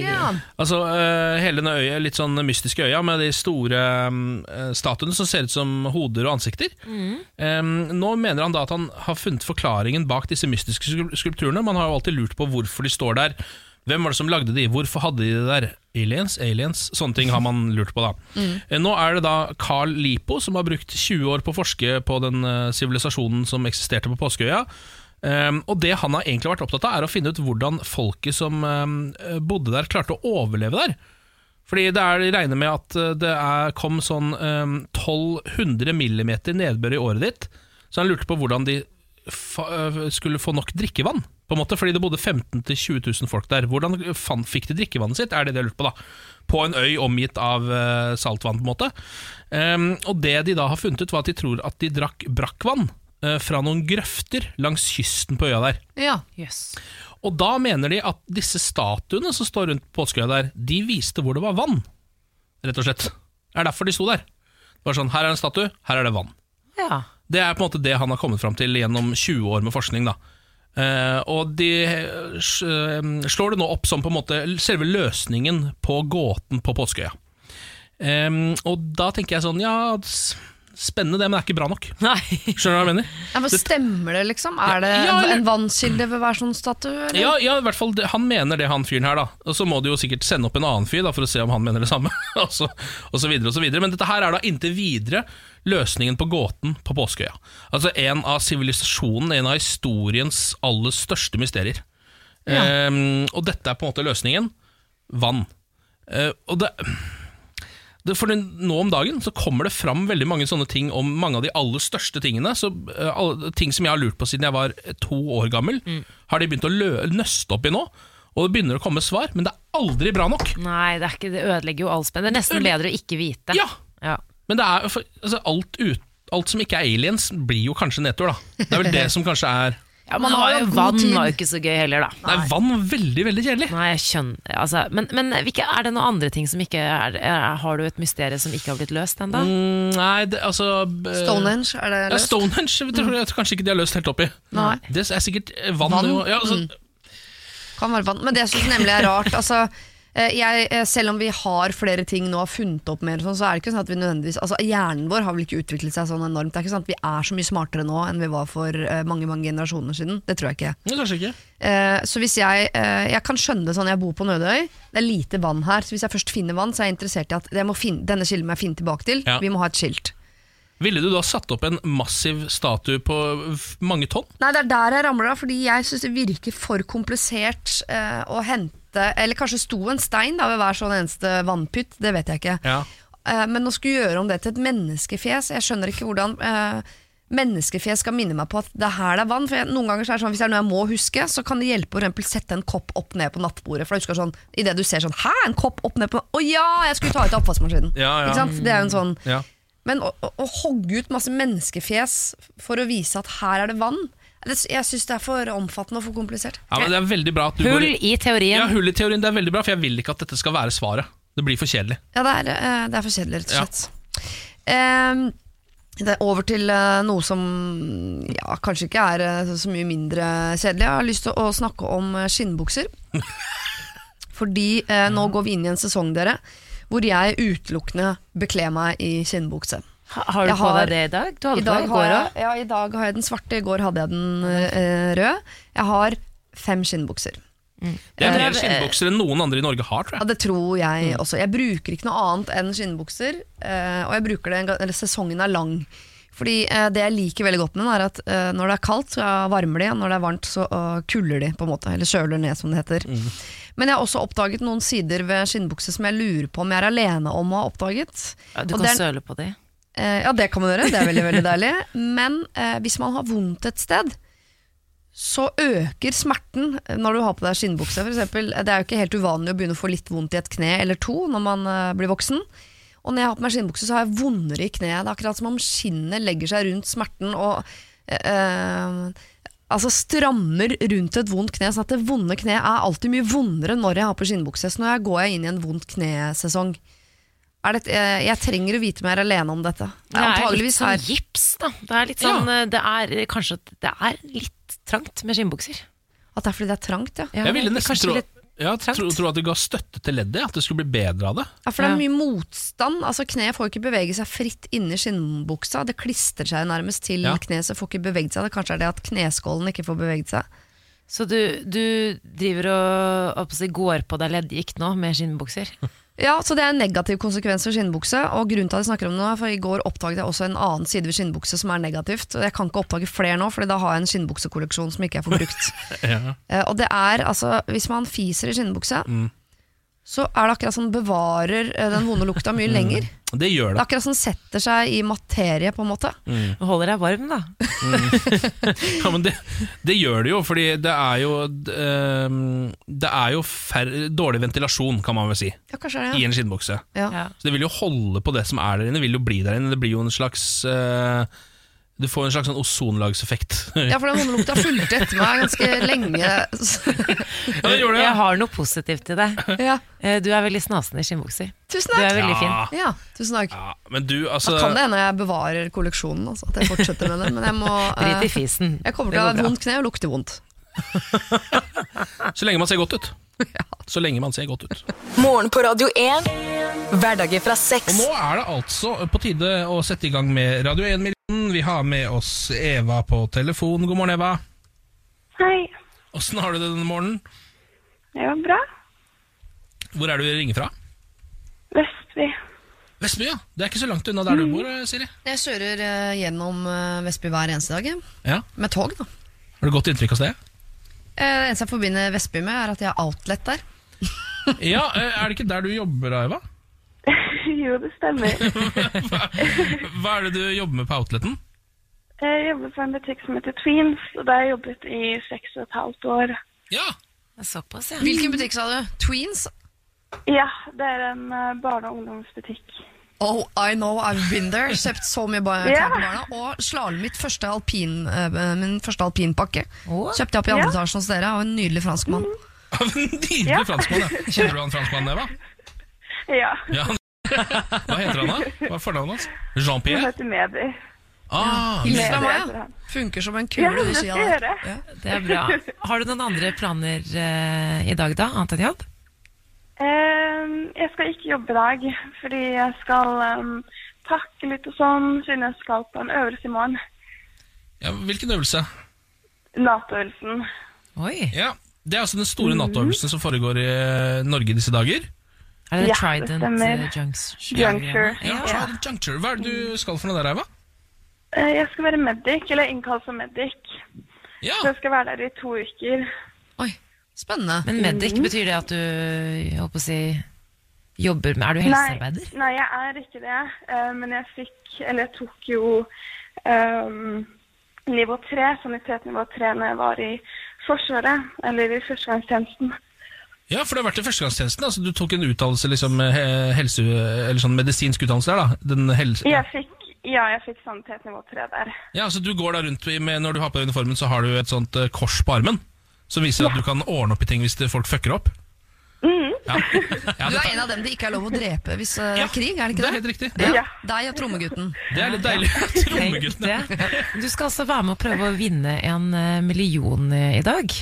Ja. Altså uh, hele denne øya, litt sånn mystiske øya med de store um, eh, statuene som ser ut som hoder og ansikter. Um, nå mener han da at han har funnet forklaringen bak disse mystiske skul- skulpturene. Man har jo alltid lurt på hvorfor de står der. Hvem var det som lagde de? Hvorfor hadde de det der? Aliens? Aliens? Sånne ting har man lurt på da. Mm. Nå er det da Carl Lipo som har brukt 20 år på å forske på den eh, sivilisasjonen som eksisterte på Påskeøya. Um, og det han har egentlig vært opptatt av, er å finne ut hvordan folket som um, bodde der, klarte å overleve der. Fordi det er regner med at uh, det er, kom sånn um, 1200 millimeter nedbør i året ditt, så han lurte på hvordan de uh, skulle få nok drikkevann. På en måte, fordi det bodde 15 000-20 000 folk der. Hvordan fikk de drikkevannet sitt, er det de har lurt på. da På en øy omgitt av uh, saltvann. på en måte Og det de da har funnet ut, var at de tror at de drakk brakkvann fra noen grøfter langs kysten på øya der. ja. yes. Og da mener de at disse statuene som står rundt påskeøya der, de viste hvor det var vann. Rett og slett. Det er derfor de sto der. Det var sånn, Her er en statue, her er det vann. Ja. Det er på en måte det han har kommet fram til gjennom 20 år med forskning. da. Uh, og de uh, eh, slår det nå opp som på en måte selve løsningen på gåten på påskeøya. Um, og da tenker jeg sånn, ja, spennende det, men det er ikke bra nok. Nei. Skjønner du hva jeg mener? Ja, men Stemmer det, liksom? Er det Ja, eller- en vannkilde ved hver sånn statue? eller? Ja, ja, i hvert fall det- han mener det, han fyren her. da Og så må du jo sikkert sende opp en annen fyr da for å se om han mener det samme. og, så, og så videre og så videre Men dette her er da inntil videre løsningen på gåten på Påskeøya. Altså en av sivilisasjonen, en av historiens aller største mysterier. Ehm, og dette er på en måte løsningen. Vann. Uh, og det for Nå om dagen så kommer det fram veldig mange sånne ting om mange av de aller største tingene. Så, eh, alle, ting som jeg har lurt på siden jeg var to år gammel, har de begynt å lø, nøste opp i nå. Og det begynner å komme svar, men det er aldri bra nok. Nei, det, er ikke, det ødelegger jo all spenn. Det er nesten bedre å ikke vite. Ja, Ja. Men det er, for, altså, alt, ut, alt som ikke er aliens, blir jo kanskje nedtur, da. Det er vel det som kanskje er Ja, men Man har jo vann tid. var jo ikke så gøy heller, da. Nei, vann var veldig, veldig kjedelig. Nei, jeg skjønner altså, Men, men hvilke, er det noen andre ting som ikke er, er Har du et mysterium som ikke har blitt løst ennå? Mm, nei, det, altså eh, Stonehenge, er det løst? Ja. Stonehenge jeg tror jeg kanskje ikke de har løst helt opp i. Nei. Det er sikkert vann. Vann? jo- Ja, altså, Kan være vann. Men det jeg syns nemlig er rart altså, jeg, eh, Selv om vi har flere ting nå har funnet opp mer, sånn, så er det ikke sånn at vi nødvendigvis altså, Hjernen vår har vel ikke utviklet seg sånn enormt. Det er ikke sånn at Vi er så mye smartere nå enn vi var for eh, mange mange generasjoner siden. Det tror jeg ikke. nei, kanskje ikke. Eh, så hvis jeg, eh, jeg kan skjønne det sånn, jeg bor på Nødøy, det er lite vann her. Så hvis jeg først finner vann, så er jeg interessert i at finne, denne kilden må jeg finne tilbake til. Ja. Vi må ha et skilt. Ville du da satt opp en massiv statue på mange tonn? Nei, det er der jeg ramler av, fordi jeg syns det virker for komplisert eh, å hente Eller kanskje sto en stein da ved hver sånn eneste vannpytt, det vet jeg ikke. Ja. Uh, men å skulle gjøre om det til et menneskefjes Jeg skjønner ikke hvordan uh, menneskefjes skal minne meg på at det er her det er vann. For jeg, noen ganger så er det sånn, Hvis det er noe jeg må huske, så kan det hjelpe å sette en kopp opp ned på nattbordet. For da husker sånn, Idet du ser sånn Hæ, en kopp opp ned på Å ja, jeg skulle ta ut oppvaskmaskinen! Ja, ja. Ikke sant? Det er jo en sånn Ja. Men å, å, å hogge ut masse menneskefjes for å vise at her er det vann det, Jeg syns det er for omfattende og for komplisert. ja, men Det er veldig bra at du Hull går i teorien. Ja, hull i teorien. Det er veldig bra, for jeg vil ikke at dette skal være svaret. Det blir for kjedelig. Ja, det er, eh, det er for kjedelig, rett og Ja. slett. Ehm, det er over til eh, noe som ja, kanskje ikke er eh, så mye mindre kjedelig. Jeg har lyst til å snakke om skinnbukser. Fordi eh, nå går vi inn i en sesong, dere, hvor jeg utelukkende bekler meg i skinnbukse. Ha- Har du Jeg på har- deg det i dag? Du hadde I på dag, i har går òg. ja, I dag har jeg den svarte, i går hadde jeg den uh, rød. Jeg har fem skinnbukser. Det er Eh, mer skinnbukser enn noen andre i Norge har, tror Ja, jeg. det tror jeg også. Jeg bruker ikke noe annet enn skinnbukser, uh, og jeg bruker det en gang, eller sesongen er lang. Fordi eh, det jeg liker veldig godt med den, er at eh, når det er kaldt, så varmer de, og når det er varmt, så uh, kulder de, på en måte. Eller kjøler ned, som det heter. Men jeg har også oppdaget noen sider ved skinnbukse som jeg lurer på om jeg er alene om å ha oppdaget. Ja, du Og kan søle på de. Eh, ja, det kan man gjøre. Det er veldig, veldig deilig. Men eh, hvis man har vondt et sted, så øker smerten når du har på deg skinnbukse. Eksempel, det er jo ikke helt uvanlig å begynne å få litt vondt i et kne eller to når man eh, blir voksen. Og når jeg har på meg skinnbukse, så har jeg vondere i kneet. Det er akkurat som om skinnet legger seg rundt smerten og eh, eh, Altså strammer rundt et vondt kne. Sånn at det vonde kneet er alltid mye vondere når jeg har på skinnbukse. Så nå går jeg inn i en vondt knesesong. Er det, eh, jeg trenger å vite mer er alene om dette. Det er litt sånn her. gips, da. Det er litt sånn ja. Det er eh, kanskje det er litt trangt med skinnbukser. At det er fordi det er trangt, ja. Ja, Jeg ville nesten tro, litt ja, tro, tro at du ga støtte til leddet, at det skulle bli bedre av det. ja. For det er Ja. mye motstand. Altså Kneet får ikke bevege seg fritt inni skinnbuksa. Det klistrer seg nærmest til Ja. kneet, så får ikke beveget seg. Det kanskje er det at kneskålen ikke får beveget seg. Så du, du driver og si, går på deg leddgikt nå med skinnbukser? Ja, så Det er en negativ konsekvens for skinnbukse. Og grunnen til at jeg snakker om det nå, for I går oppdaget jeg også en annen side ved skinnbukse som er negativt. Og Jeg kan ikke oppdage flere nå, Fordi da har jeg en skinnbuksekolleksjon som ikke er forbrukt. Ja. Eh, og det er altså Hvis man fiser i skinnbukse, så er det akkurat som bevarer eh, den vonde lukta mye lenger. Det gjør Det er det. akkurat som setter seg i materie, på en måte. Mm. holder deg varm, da. Ja, men det, det gjør det jo, fordi det er jo ehm, Det er jo færre, dårlig ventilasjon, kan man vel si, Ja, kanskje er i en skinnbukse. Ja. Ja. Ja. Så det vil jo holde på det som er der inne, vil jo bli der inne. Det blir jo en slags eh, Du får en slags sånn ozonlagseffekt. Ja, for den vonde lukta fulgte etter meg ganske lenge. Ja, det det, Jeg har noe positivt til deg. ja. Eh, Du er veldig snasen i skinnbukser. Tusen takk. Du er veldig fin. Ja. Ja, tusen takk. ja, men du, altså Da kan det hende jeg bevarer kolleksjonen, altså, at jeg fortsetter med den. Men jeg må Drit eh, i fisen. Jeg kommer til å ha vondt kne og lukte vondt. Så lenge man ser godt ut. Så lenge man ser godt ut. Morgen på Radio 1. Hverdager fra Og nå er det altså på tide å sette i gang med Radio 1-millionen. Vi har med oss Eva på telefon. God morgen, Eva. Hei. Åssen har du det denne morgenen? Det var bra. Hvor er du ringer fra? Vestby. Vestby, ja. Det er ikke så langt unna der du bor, eh, Siri. Jeg kjører eh, gjennom eh, Vestby hver eneste dag, jeg. Ja. med tog. da Har du godt inntrykk av stedet? Eh, Det eneste jeg forbinder Vestby med, er at jeg har outlet der. Ja, eh, Er det ikke der du jobber, da, Eva? jo, det stemmer. Hva, hva er det du jobber med på outleten? Jeg jobber på en butikk som heter Tweens, og der har jeg jobbet i seks og et halvt år. Ja, Såpass, ja. Hvilken butikk sa du? Tweens? Ja, det er en eh, barne- og ungdomsbutikk. Oh, I know, I've been there. Kjøpt så mye bar yeah. barna. Og slalåm mitt første alpin, eh, min første alpinpakke. Oh. Kjøpte jeg opp i andre yeah. etasje hos dere av en nydelig franskmann. av en nydelig franskmann. Ja. Kjenner du han franskmannen, Eva? Ja, Ja. Hva heter han, da? Hva er fornavnet hans? Jean-Pierre? Han heter Medi. Ah, Hils fra meg. Funker som en kule, skal skia jeg der. Ja. Det er bra. Har du noen andre planer eh, i dag, da? Annet enn jobb? Um, jeg skal ikke jobbe i dag, fordi jeg skal um, pakke litt og sånn, siden jeg skal på en øvelse i morgen. ja, hvilken øvelse? Nato-øvelsen. Oi. Ja, Det er altså den store Nato-øvelsen som foregår i eh, Norge i disse dager. Er det Ja, Trident det Juncture? Juncture. Ja, Ja. Trident Juncture. Hva er det du skal for noe der, Eva? Eh, jeg skal være medic, eller innkalt som medic. Ja, Så jeg skal være der i to uker. Oi, spennende. Men medic, betyr det at du jeg håper å si, jobber med Er du helsearbeider? Nei, nei, jeg er ikke det. eh, men jeg fikk Eller jeg tok jo um, nivå tre, sanitetsnivå tre, når jeg var i Forsvaret. Eller i førstegangstjenesten. Ja, for det har vært i førstegangstjenesten. Altså, du tok en utdannelse, liksom, helse, eller sånn medisinsk utdannelse der, da? Den helse... Jeg fikk, ja, jeg fikk sanitetsnivå tre der. Ja, så du går da rundt med, Når du har på deg uniformen, så har du et sånt eh, kors på armen. Som viser at du kan ordne opp i ting hvis folk fucker opp. Ja. Ja, Du er en av dem det ikke er lov å drepe hvis eh, det Ja, er krig, er det ikke det det? er helt riktig. Ja. Ja. Deg og trommegutten. Det er litt deilig. Trommegutten. ja. Du skal altså være med å prøve å vinne en eh, million eh, i dag.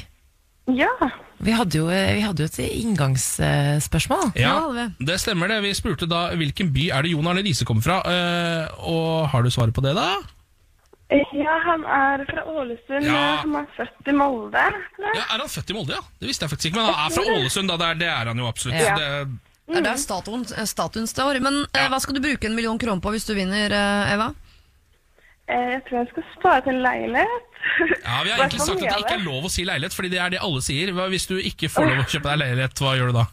Ja. Vi hadde jo, eh, vi hadde jo et inngangsspørsmål. Ja, det. stemmer det. Vi spurte da hvilken by er det Jon Arne Riise kommer fra. Eh, og har du svaret på det, da? ja, han er fra Ålesund. Ja. Han er født i Molde. Ja, Er han født i Molde, ja? Det visste jeg faktisk ikke. Men han er fra Ålesund, da. Det er, det er han jo absolutt. Ja. Det, Det er der statuen, statuen står. Men eh, hva skal du bruke en million kroner på hvis du vinner, eh, Eva? Eh, Jeg tror jeg skal spare til en leilighet. ja, Vi har egentlig sagt at det ikke er lov å si leilighet, fordi det er det alle sier. Hvis du ikke får lov å kjøpe deg leilighet, hva gjør du da?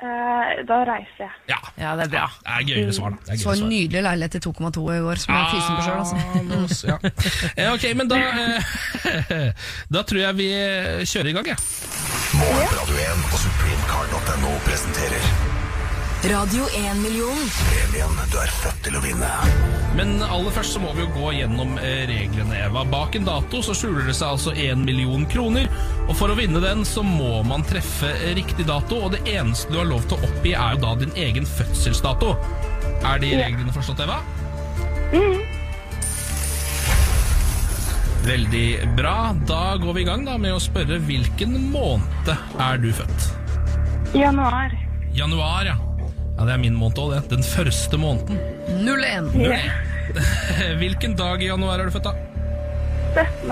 Eh, Da reiser jeg. Ja, Ja, det er bra. det er gøyere svar, da. Det er Så gøyere en nydelig leilighet til 2,2 i går, som jeg er fysen på sjøl. Altså. Ah, ja. Eh, Ok, men da eh, Da tror jeg vi kjører i gang, jeg. Ja. på 1 og supremecard.no presenterer Radio 1-million. premien du er født til å vinne. Men aller først så må vi jo gå gjennom eh, reglene, Eva. Bak en dato så skjuler det seg altså 1 million kroner. Og for å vinne den så må man treffe eh, riktig dato, og det eneste du har lov til å oppgi, er jo da din egen fødselsdato. Er de reglene forstått, Eva? Veldig bra. Da går vi i gang da med å spørre hvilken måned er du født? Januar. Januar, ja. Ja, Det er min måned òg, det. Den første måneden. 0-1. Hvilken dag i januar er du født, da? 17.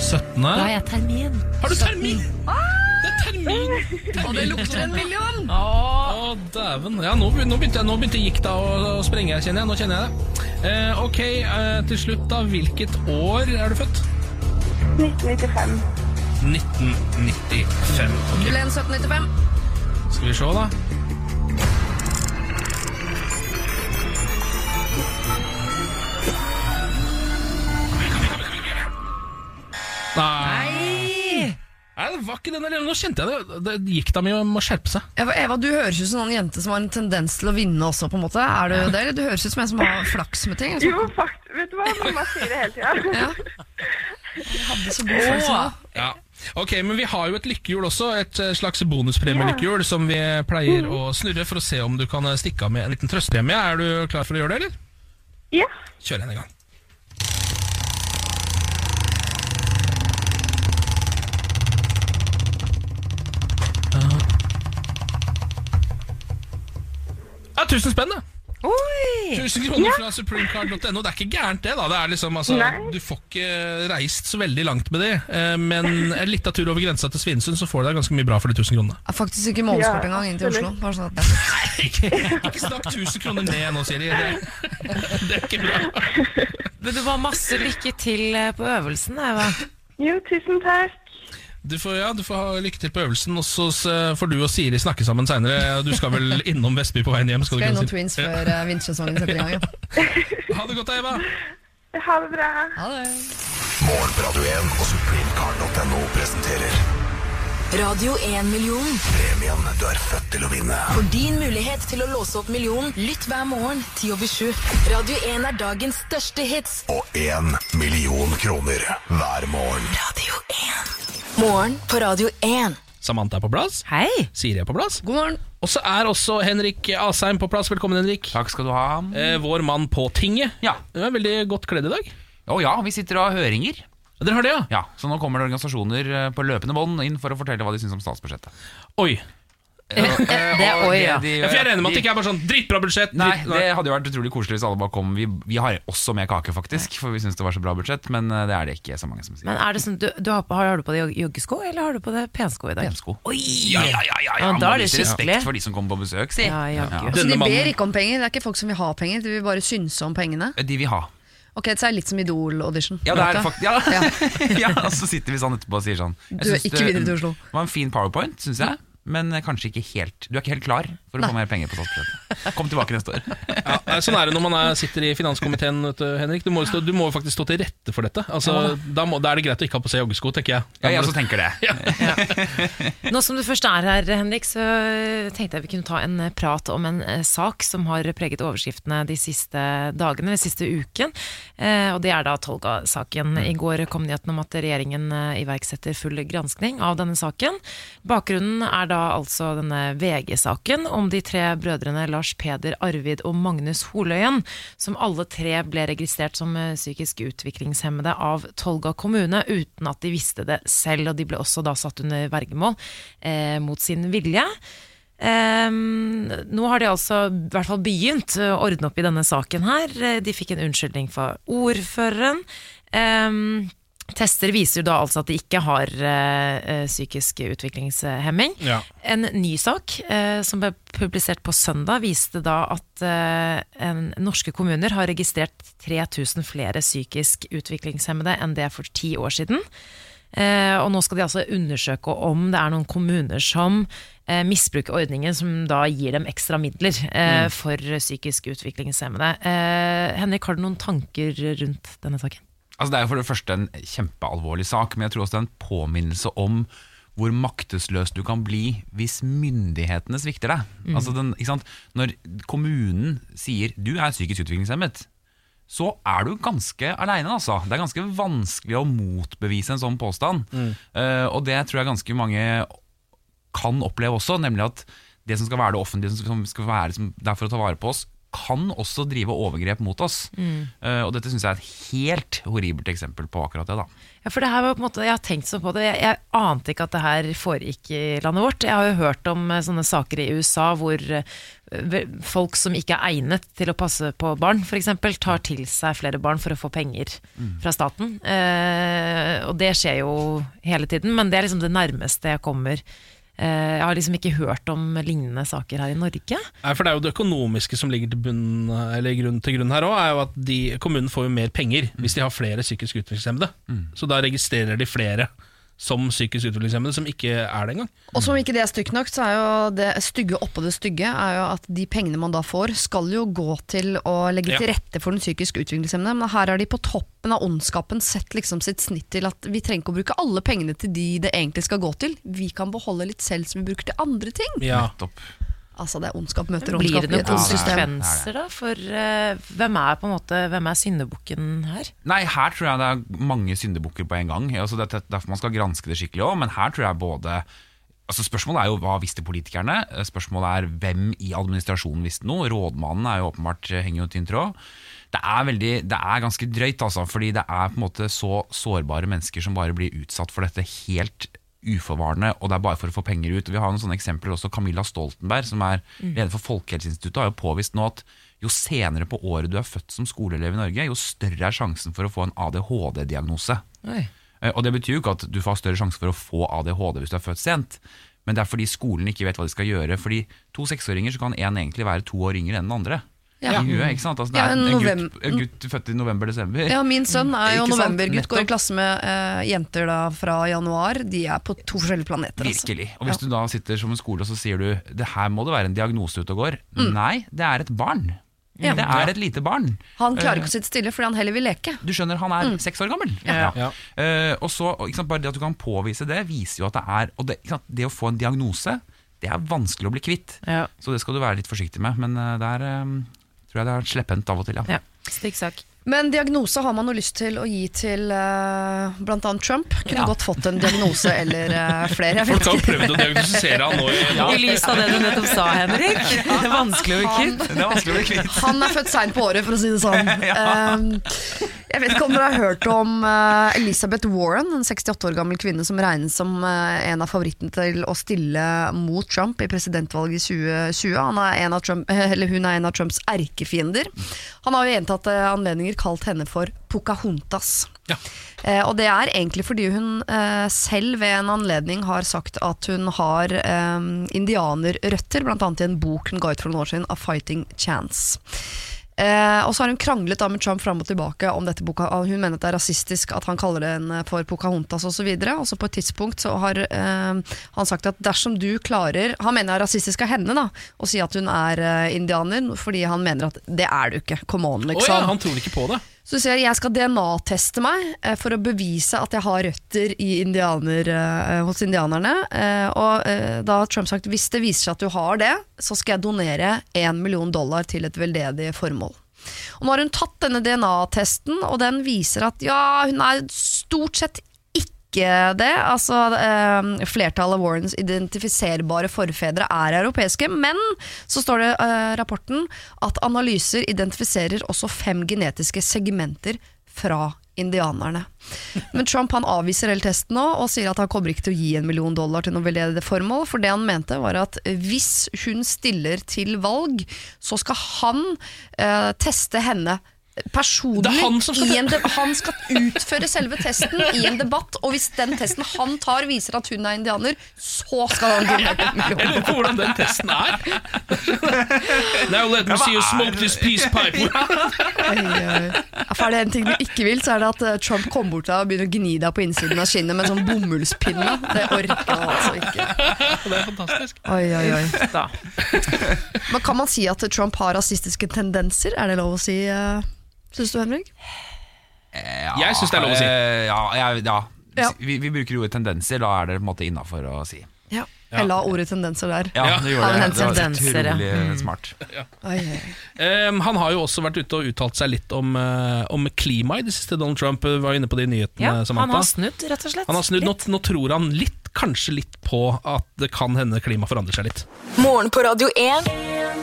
17. Da har jeg termin. Har du termin? Det er termin! Og det lukter en million! Å, dæven. Ja, nå, nå begynte, jeg- nå begynte gikta å, å sprenge, kjenner jeg. Nå kjenner jeg det. Eh, ok, eh, til slutt, da. Hvilket år er du født? 1995. 1995. Ok, 0-1 1795. Skal vi se, da. Nei. Nei, det var ikke den der. Nå kjente jeg det. det gikk da mye om å skjerpe seg. Eva, Eva, du høres ut som en jente som har en tendens til å vinne også, på en måte. Er du det, eller du høres ut som en som har flaks med ting? Jo, faktisk. Vet du hva? Mamma sier det hele tida. Ja. Jeg hadde så god følelse nå. Ja. Ok, men vi har jo et lykkehjul også, et eh, slags bonuspremielykkehjul som vi pleier å snurre for å se om du kan eh, stikke av med en liten trøstepremie. Er du klar for å gjøre det, eller? Ja. Kjør en gang. Ja, tusen spenn, da. Oi! 1000 kroner fra supremecard.no. Det er ikke gærent, det. da Det er liksom, altså, Du får ikke reist så veldig langt med det, eh, men en lita tur over grensa til Svinesund, så får du deg ganske mye bra for de 1000 kronene. Jeg faktisk ikke månedskort Ja, engang inn til Oslo. Bare sånn at det er. Ikke, ikke snakk 1000 kroner ned nå, Siri. Det, det er ikke bra. Men du var masse lykke til eh, på øvelsen, Eva. Jo, tusen takk. Du får, ja, du får ha lykke til på øvelsen, og så får du og Siri snakke sammen seinere. Du skal vel innom Vestby på veien hjem? Skal du Skal innom Twins Twins før uh, vintersesongen setter i gang. Ja. Ha det godt Eva. Ha det bra. Ha det. Morgen på Radio 1 og supremecard.no presenterer Radio 1-million. premien du er født til å vinne. For din mulighet til å låse opp million, lytt hver morgen 10 over 7. Radio 1 er dagens største hits. Og én million kroner hver morgen. Radio 1. Morgen på Radio 1. Samantha er på plass. Hei! Siri er på plass. God morgen. Og så er også Henrik Asheim på plass. Velkommen, Henrik. Takk skal du ha. Eh, vår mann på tinget. Ja. Du er veldig godt kledd i dag. Å ja, vi sitter og har høringer. Dere har det, ja? Ja, Så nå kommer det organisasjoner eh, på løpende bånd inn for å fortelle hva de syns om statsbudsjettet. Oi. Det er oi, ja. de- Ja, for jeg regner med at det ikke er bare sånn drittbra budsjett. Nei, dritt- det hadde jo vært utrolig koselig hvis alle bare kom. Vi, vi har også med kake, faktisk, for vi syns det var så bra budsjett. Men eh, det er det ikke så mange som sier. Men er det sånn, du, du har, på, har du på deg joggesko, eller har du på deg pensko i dag? Pensko. Oi! Ja, ja, ja, ja, Ja, ja. da er det skikkelig. respekt for de som kommer på besøk, si. Ja, jaggu. Så Denne de mannen- ber ikke om penger. Det er ikke folk som vil ha penger, de vil bare synse om pengene. De vil ha. Ok, Så er det litt som Idol-audition. Ja, det er faktisk, ja. Ja. ja, og så sitter vi sånn etterpå og sier sånn Du er ikke videre til Oslo. var en fin powerpoint, syns jeg. Men kanskje ikke helt Du er ikke helt klar for å få mer penger på statsbudsjettet. Kom tilbake neste år. Ja, sånn er det når man er, sitter i finanskomiteen, vet du, Henrik. Du må, stå, du må faktisk stå til rette for dette. Altså, da, må, da er det greit å ikke ha på seg joggesko, tenker jeg. Ja, jeg også tenker det. Nå som du først er her, Henrik, så tenkte jeg vi kunne ta en prat om en eh, sak som har preget overskriftene de siste dagene, den siste uken. Eh, og det er da Tolga-saken. I går kom nyheten om at regjeringen eh, iverksetter full granskning av denne saken. Bakgrunnen er da altså denne VG-saken om de tre brødrene Lars Peder, Arvid og Magnus Holøyen, som alle tre ble registrert som eh, psykisk utviklingshemmede av Tolga kommune, uten at de visste det selv. Og de ble også da satt under vergemål eh, mot sin vilje. Um, nå har de altså i hvert fall begynt å ordne opp i denne saken her. De fikk en unnskyldning fra ordføreren. Ehm, tester viser da altså at de ikke har eh, psykisk utviklingshemming. Ja. En ny sak uh, som ble publisert på søndag, viste da at uh, en, norske kommuner har registrert 3000 flere psykisk utviklingshemmede enn det for ti år siden. Og nå skal de altså undersøke om det er noen kommuner som misbruker ordningen, som da gir dem ekstra midler mm. for psykisk utviklingshemmede. Henrik, har du noen tanker rundt denne saken? Altså Det er jo for det første en kjempealvorlig sak, men jeg tror også det er en påminnelse om hvor maktesløs du kan bli hvis myndighetene svikter deg. Altså den? Når kommunen sier 'du er psykisk utviklingshemmet', så er du ganske aleine. Altså. Det er ganske vanskelig å motbevise en sånn påstand. Eh, og det tror jeg ganske mange kan oppleve også, nemlig at det som skal være det offentlige, som skal være det der for å ta vare på oss, kan også drive overgrep mot oss. Eh, og dette syns jeg er et helt horribelt eksempel på akkurat det. da Ja, for det her var på en måte, Jeg har tenkt sånn på det. Jeg, jeg ante ikke at det her foregikk i landet vårt. Jeg har jo hørt om eh, sånne saker i USA hvor eh, folk som ikke er egnet til å passe på barn, f.eks., tar til seg flere barn for å få penger fra staten. Eh, og det skjer jo hele tiden, men det er liksom det nærmeste jeg kommer. Eh, jeg har liksom ikke hørt om lignende saker her i Norge. Nei, for Det er jo det økonomiske som ligger til, bunn, eller grunn, til grunn her òg. er jo at de, Kommunen får jo mer penger hvis de har flere psykisk utviklingshemmede. Så da registrerer de flere som psykisk utviklingshemmede som ikke er det engang. Og som ikke det er stygt nok, så er jo det stygge oppå det stygge er jo at de pengene man da får, skal jo gå til å legge til rette for den psykisk utviklingshemmede. Men her er de på toppen av ondskapen sett liksom sitt snitt til at vi trenger ikke å bruke alle pengene til de det egentlig skal gå til. Vi kan beholde litt selv som vi bruker til andre ting. Ja. Nettopp. Altså det er ondskap møter Blir ondskap det noen konsekvenser da for uh, hvem er på en måte Hvem er syndebukken her? Nei, her tror jeg det er mange syndebukker på en gang. Altså, det er derfor man skal granske det skikkelig òg, men her tror jeg både Altså Spørsmålet er jo hva visste politikerne? Eh, Spørsmålet er hvem i administrasjonen visste noe? Rådmannen er jo åpenbart eh, henger jo tynn tråd. Det er, veldig, det er ganske drøyt, altså, fordi det er på en måte så sårbare mennesker som bare blir utsatt for dette helt uforvarende, og det er bare for å få penger ut. Vi har noen sånne eksempler også. Camilla Stoltenberg, som er leder for Folkehelseinstituttet, har jo påvist nå at jo senere på året du er født som skoleelev i Norge, jo større er sjansen for å få en ADHD-diagnose. Eh, Og det betyr jo ikke at du får større sjanse for å få ADHD hvis du er født sent, men det er fordi skolen ikke vet hva de skal gjøre. Fordi to seksåringer så kan én egentlig være to år yngre enn den andre. Ja. I huet, ikke sant? Altså, det Ja, er en en, gutt, en gutt født i november-desember. Ja, min sønn er jo novembergutt, går i klasse med eh, jenter da fra januar. De er på to forskjellige planeter. Altså. Virkelig. Og hvis du da sitter som en skole og så sier du det her må det være en diagnose ute og går. Nei, det er et barn. Ja. Det er et lite barn. Han klarer ikke å sitte stille fordi han heller vil leke. Du skjønner, han er seks år gammel. Ja. Eh, og så, ikke sant, Bare det at du kan påvise det, viser jo at det er Og det, ikke sant, det å få en diagnose, det er vanskelig å bli kvitt. Ja. Så det skal du være litt forsiktig med. Men det er... eh, tror jeg det er slepphendt av og til, ja. Ja, Stikk sak. Men diagnose har man jo lyst til å gi til uh, bl.a. Trump. Kunne Ja. godt fått en diagnose eller uh, flere. Jeg vet Folk har prøvd å diagnostisere han nå. i- I lys av det du nettopp sa, Henrik. Det er vanskelig å bli kvitt. Han er født seint på året, for å si det sånn. Uh, jeg vet ikke om dere har hørt om uh, Elizabeth Warren, en 68 år gammel kvinne som regnes som eh, en av favorittene til å stille mot Trump i presidentvalget i 2020. Han er en av Trump, eh, eller hun er en av Trumps erkefiender. Han har jo gjentatte anledninger kalt henne for Pocahontas. Ja. Eh, og det er egentlig fordi hun eh, selv ved en anledning har sagt at hun har eh, indianerrøtter, bl.a. i en bok hun ga ut for noen år siden, A Fighting Chance. Eh, og så har hun kranglet da med Trump fram og tilbake om dette boka. Hun mener at det er rasistisk at han kaller den eh, for Pocahontas osv. Og så på et tidspunkt så har eh, han sagt at dersom du klarer Han mener det er rasistisk av henne da å si at hun er eh, indianer, fordi han mener at det er du ikke. Come on, liksom. Oh, ja, han tror ikke på det. Så sier jeg jeg skal DNA-teste meg eh, for å bevise at jeg har røtter indianer, eh, hos indianerne. Eh, og da har Trump sagt hvis det viser seg at du har det, så skal jeg donere én million dollar til et veldedig formål. Og nå har hun tatt denne DNA-testen, og den viser at ja, hun er stort sett ikke det. Altså, eh, flertallet av Warrens identifiserbare forfedre er europeiske, men så står det i eh, rapporten at analyser identifiserer også fem genetiske segmenter fra indianerne. Men Trump han avviser hele testen nå og sier at han kommer ikke til å gi en million dollar til noe veldedig formål, for det han mente var at hvis hun stiller til valg, så skal han eh, teste henne personlig. Er han skal i en de han skal utføre selve testen i en debatt, og hvis den testen han tar viser at hun er indianer, så skal han donere Jeg lurer på hvordan den testen er. Now let me see you smoke this peace pipe. Oi, oi. For er det en ting du ikke vil, så er det at eh, Trump kommer bort til deg og begynner å gni deg på innsiden av skinnet med en sånn bomullspinne. Det orker han altså ikke. Det er fantastisk. Oi, oi, oi. Da. Men kan man si at Trump har rasistiske tendenser? Er det lov å si, uh, syns du, Henrik? Ja, Jeg synes det er lov å si. eh, Ja, ja. Ja. Vi, vi bruker ordet tendenser, da er det på en måte innafor å si. Ja. Jeg la ordet tendenser der. Ja, Ja. det gjorde det. Det var tendenser, ja. utrolig smart. Oi, oi. Um, han har jo også vært ute og uttalt seg litt om, eh, om klima i det siste. Donald Trump eh, var inne på det i nyhetene. Ja, han har snudd, rett og slett. Han har snudd. Nå, nå tror han litt, kanskje litt på at det kan hende klimaet forandrer seg litt. Morgen på Radio 1.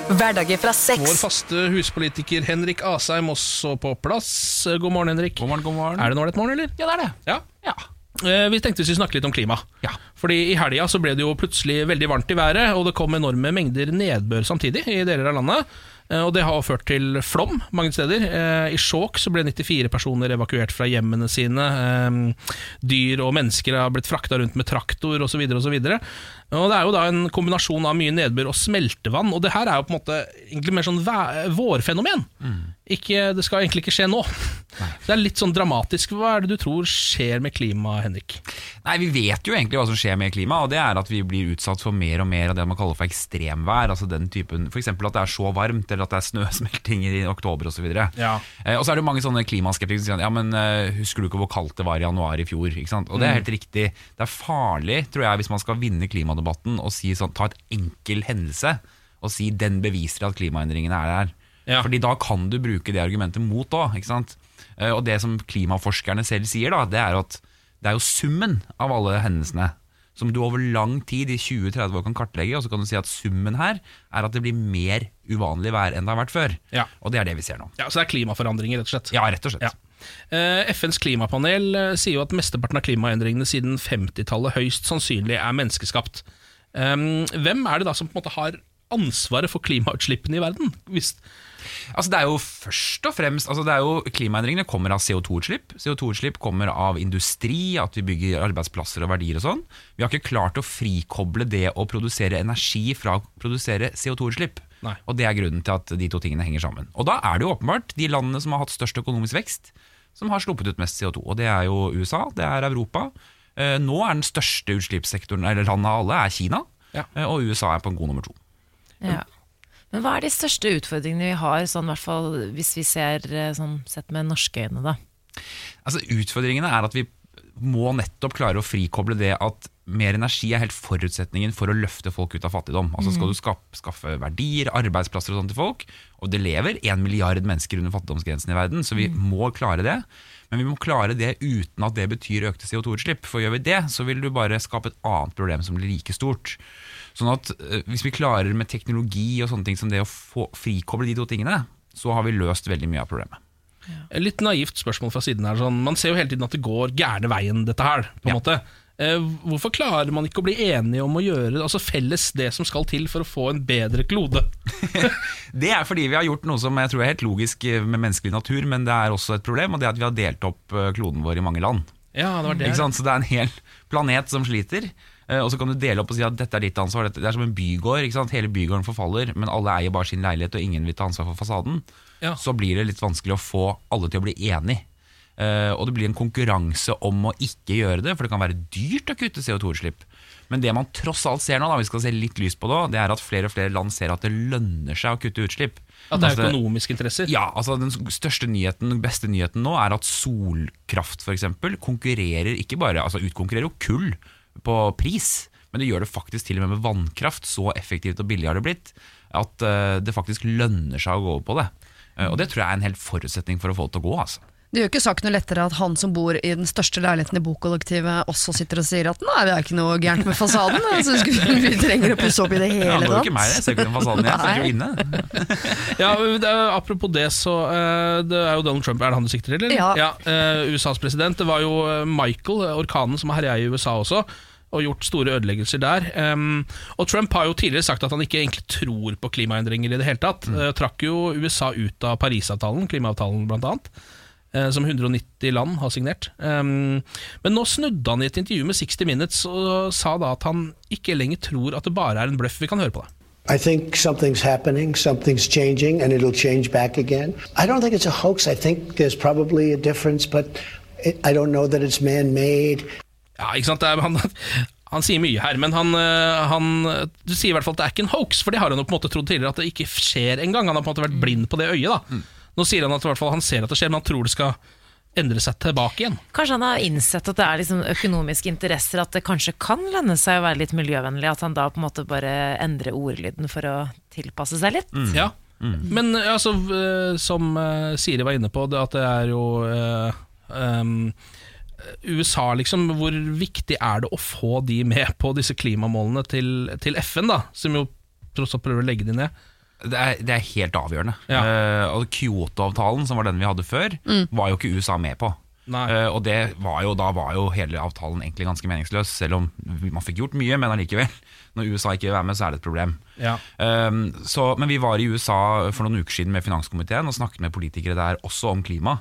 Hverdager fra Vår faste huspolitiker Henrik Asheim også på plass. God morgen, Henrik. God morgen, god morgen. Er det en ålreit morgen, eller? Ja, det er det. Ja. Ja. Eh, Vi tenkte vi skulle snakke litt om klima. Ja. Fordi I helga så ble det jo plutselig veldig varmt i været, og det kom enorme mengder nedbør samtidig i deler av landet. Eh, Og Det har ført til flom mange steder. Eh, I Skjåk så ble 94 personer evakuert fra hjemmene sine. Dyr og mennesker har blitt frakta rundt med traktor osv. Det er jo da en kombinasjon av mye nedbør og smeltevann. Og det her er jo på en måte egentlig mer sånn vårfenomen. vårfenomen. Ikke, det skal egentlig ikke skje nå. Det er litt sånn dramatisk. Hva er det du tror skjer med klimaet, Henrik? Nei, Vi vet jo egentlig hva som skjer med klima, og det er at vi blir utsatt for mer og mer av det man kaller for ekstremvær. altså den typen, F.eks. at det er så varmt, eller at det er snøsmeltinger i oktober osv. Ja. Eh, og så er det mange sånne klimaskeptikere som sier ja, men eh, husker du ikke hvor kaldt det var i januar i fjor? ikke sant? Og det er helt riktig. Det er farlig, tror jeg, hvis man skal vinne klimadebatten og si sånn, ta et enkel hendelse og si den beviser at klimaendringene er der. Ja. Fordi da kan du bruke det argumentet mot òg. Eh, Og det som klimaforskerne selv sier, da, det er at det er jo summen av alle hendelsene som du over lang tid i 20-30 år kan kartlegge, og så kan du si at summen her er at det blir mer uvanlig vær enn det har vært før. Ja. Og det er det vi ser nå. Ja, Så det er klimaforandringer, rett og slett. Ja, rett og slett. Ja. Eh, FNs klimapanel eh, sier jo at mesteparten av klimaendringene siden 50-tallet høyst sannsynlig er menneskeskapt. Um, hvem er det da som på en måte har ansvaret for klimautslippene i verden? Hvis, Altså Det er jo først og fremst altså det er jo Klimaendringene kommer av CO2-utslipp. CO2-utslipp kommer av industri, at vi bygger arbeidsplasser og verdier og sånn. Vi har ikke klart å frikoble det å produsere energi fra å produsere CO2-utslipp. Og det er grunnen til at de to tingene henger sammen. Og da er det jo åpenbart de landene som har hatt størst økonomisk vekst, som har sluppet ut mest CO2. Og det er jo USA, det er Europa. Eh, Nå er den største utslippssektoren, eller landet av alle, er Kina. Ja. Eh, Og USA er på en god nummer to. Ja. Men hva er de største utfordringene vi har, sånn, i hvert fall hvis vi ser eh, sånn, sett med norske øyne? da? Altså Utfordringene er at vi må nettopp klare å frikoble det at mer energi er helt forutsetningen for å løfte folk ut av fattigdom. Altså Skal du skaffe, skaffe verdier, arbeidsplasser og sånt til folk, og det lever en milliard mennesker under fattigdomsgrensen i verden, så vi må klare det. Men vi må klare det uten at det betyr økte CO2-utslipp. For gjør vi det, så vil du bare skape et annet problem som blir like stort. Sånn at eh, Hvis vi klarer med teknologi og sånne ting som det å få frikoble de to tingene, så har vi løst veldig mye av problemet. Ja. litt naivt spørsmål fra siden her. Sånn, man ser jo hele tiden at det går gærne veien, dette her. på en Ja. måte. Eh, hvorfor klarer man ikke å bli enige om å gjøre altså felles det som skal til for å få en bedre klode? Det er fordi vi har gjort noe som jeg tror er helt logisk eh, med menneskelig natur, men det er også et problem, og det er at vi har delt opp eh, kloden vår i mange land. Ja, det var det. Så det er en hel planet som sliter. Og så kan du dele opp og si at dette er ditt ansvar. Det er som en bygård. Hele bygården forfaller, men alle eier bare sin leilighet, og ingen vil ta ansvar for fasaden. Ja. Så blir det litt vanskelig å få alle til å bli enig. Eh, og det blir en konkurranse om å ikke gjøre det, for det kan være dyrt å kutte CO2-utslipp. Men det man tross alt ser nå, da, vi skal se litt lys på det, det er at flere og flere land ser at det lønner seg å kutte utslipp. At det er Altså, økonomiske interesser. ja, altså Den største nyheten, den beste nyheten nå er at solkraft for eksempel, konkurrerer ikke bare, altså utkonkurrerer jo kull på pris, men det gjør det faktisk til og med med vannkraft. Så effektivt og billig har det blitt at eh, det faktisk lønner seg å gå over på det. Eh, og det tror jeg er en helt forutsetning for å få det til å gå. altså. Det gjør ikke saken noe lettere at han som bor i den største leiligheten i bokollektivet, også sitter og sier at nei, det er ikke noe gærent med fasaden. Altså, vi trenger å pusse opp i det Det hele tatt. jo tatt. ikke meg, jeg ser ikke den fasaden, jeg sitter jo inne. Ja, det er, Apropos det, så eh, Det er jo Donald Trump, er det han du sikter til? eller? Ja. eh, USAs president. Det var jo eh, Michael, orkanen som herja i USA også, og gjort store ødeleggelser der. Um, og Trump har jo tidligere sagt at han ikke egentlig tror på klimaendringer i det hele tatt. Eh, trakk jo USA ut av Parisavtalen, klimaavtalen blant annet. Eh, Som 190 land har signert. Men nå snudde han i et intervju med 60 Minutes og sa da at han ikke lenger tror at det bare er en bløff. Vi kan høre på det. I think something's happening, something's changing, and it'll change back again. I don't think it's a hoax. I think there's probably a difference, but it, I don't know that it's man made. Ja, ikke sant? Det er, han, han sier mye her, men han, øh, han Du sier i hvert fall at det er ikke en hoax, for det har han jo på en måte trodd tidligere at det ikke skjer engang. Han har på en måte vært blind på det øyet. da Nå sier han at hvert fall han ser at det skjer, men han tror det skal endre seg tilbake igjen. Kanskje han har innsett at det er liksom økonomiske interesser, at det kanskje kan lønne seg å være litt miljøvennlig, at han da på en måte bare endrer ordlyden for å tilpasse seg litt. Ja Men øh, altså, øh, som øh, Siri var inne på, det at det er jo øh, um, USA, liksom. Hvor viktig er det å få de med på disse klimamålene til, til FN, da? Som jo tross alt prøver å legge de ned. Det er, det er helt avgjørende. Ja. Uh, Kyoto-avtalen, som var den vi hadde før, var jo ikke USA med på. Eh, og det var jo, da var jo hele avtalen egentlig ganske meningsløs, selv om man fikk gjort mye, men allikevel. Når USA ikke vil være med, så er det et problem. Ja. Um, så, men vi var i USA for noen uker siden med finanskomiteen og snakket med politikere der også om klima.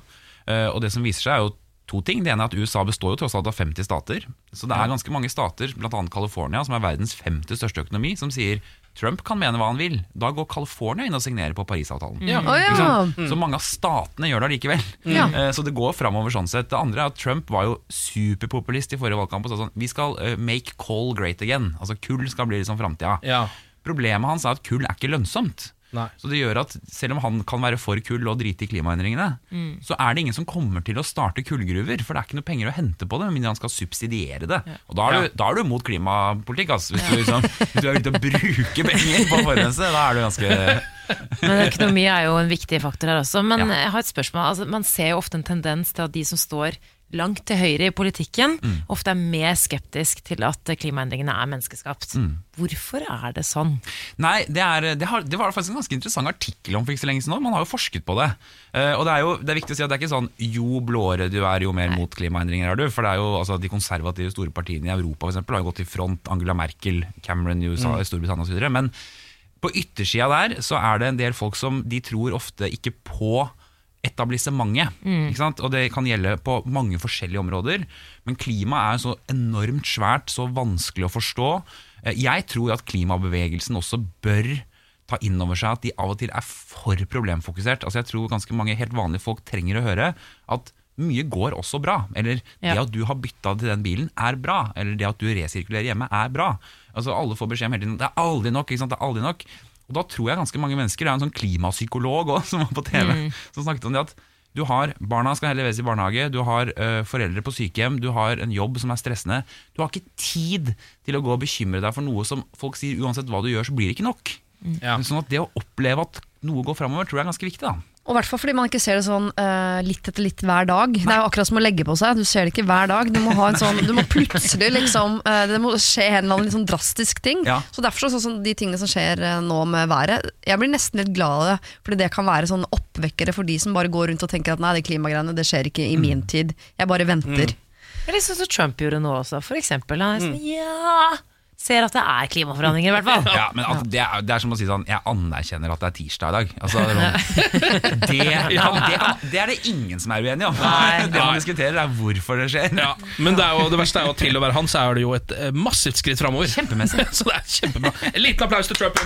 Uh, og det som viser seg er jo to ting. Det ene er at USA består jo tross alt av 50 stater. Så det er ganske mange stater, bl.a. California, som er verdens femte største økonomi, som sier Trump kan mene hva han vil. Da går California inn og signerer på Parisavtalen. Mm. Oh, ja. liksom? Så mange av statene gjør det allikevel. Ja. Eh, Så det går framover sånn sett. Det andre er at Trump var jo superpopulist i forrige valgkamp og sa sånn Vi skal eh, make coal great again. Altså kull skal bli liksom framtida. Ja. Problemet hans er at kull er ikke lønnsomt. Nei. Så det gjør at selv om han kan være for kull og drite i klimaendringene, Mm. så er det ingen som kommer til å starte kullgruver, for det er ikke noe penger å hente på det, med mindre han skal subsidiere det. Og da er, du, da er du mot klimapolitikk, altså. Hvis du, liksom, hvis du er ute og bruker penger på å forurense, da er du ganske Men økonomi er jo en viktig faktor her også. Men Ja. jeg har et spørsmål. Altså, man ser jo ofte en tendens til at de som står langt til høyre i politikken, Mm. ofte er mer skeptisk til at klimaendringene er menneskeskapt. Mm. Hvorfor er det sånn? Nei, det, er, det, har, det var faktisk en ganske interessant artikkel om for ikke så lenge siden. Man har jo forsket på det. Uh, og det er jo det er viktig å si at det er ikke sånn jo blåere du er, jo mer mot klimaendringer er du. For det er jo altså, de konservative store partiene i Europa for eksempel, har jo gått i front. Angela Merkel, Cameron i USA, Storbritannia osv. Men på yttersida der så er det en del folk som de tror ofte ikke på etablissementet. Sant? Og det kan gjelde på mange forskjellige områder. Men klima er så enormt svært, så vanskelig å forstå. Eh, Jeg tror at klimabevegelsen også bør ta inn over seg at de av og til er for problemfokusert. Altså Jeg tror ganske mange helt vanlige folk trenger å høre at mye går også bra. Eller det Ja. at du har bytta til den bilen, er bra. Eller det at du resirkulerer hjemme, er bra. Altså Alle får beskjed om hele tiden det er aldri nok. ikke sant? Det er aldri nok Og da tror jeg ganske mange mennesker Det er en sånn klimapsykolog også, som var på TV, som snakket om det at du har, Barna skal heller leveres i barnehage, du har øh, foreldre på sykehjem, du har en jobb som er stressende. Du har ikke tid til å gå og bekymre deg for noe som folk sier uansett hva du gjør, så blir det ikke nok. Ja. Sånn at Det å oppleve at noe går framover, tror jeg er ganske viktig. da Og i hvert fall fordi man ikke ser det sånn uh, litt etter litt hver dag. Det er jo akkurat som å legge på seg. Du ser det ikke hver dag. Du må ha en sånn Du må plutselig liksom uh, Det må skje en eller annen litt sånn drastisk ting. Ja. Så derfor sånn, sånn de tingene som skjer uh, nå med været Jeg blir nesten litt glad av det, fordi det kan være sånn oppvekkere for de som bare går rundt og tenker at nei, de klimagreiene, det skjer ikke i min tid. Jeg bare venter. Eller sånn som Trump gjorde nå også, for eksempel. Han er sånn, ja, ser at det er klimaforandringer, i hvert fall. Ja, men at det, er, det er som å si sånn Jeg anerkjenner at det er tirsdag i dag. Altså, det, er sånn- det, det, det er det ingen som er uenig om. Nei. Det man diskuterer, er hvorfor det skjer. Ja, men det, er jo, det verste er jo at til å være han, så er det jo et eh, massivt skritt framover. Kjempemessig. så det er kjempebra. En liten applaus til Trump.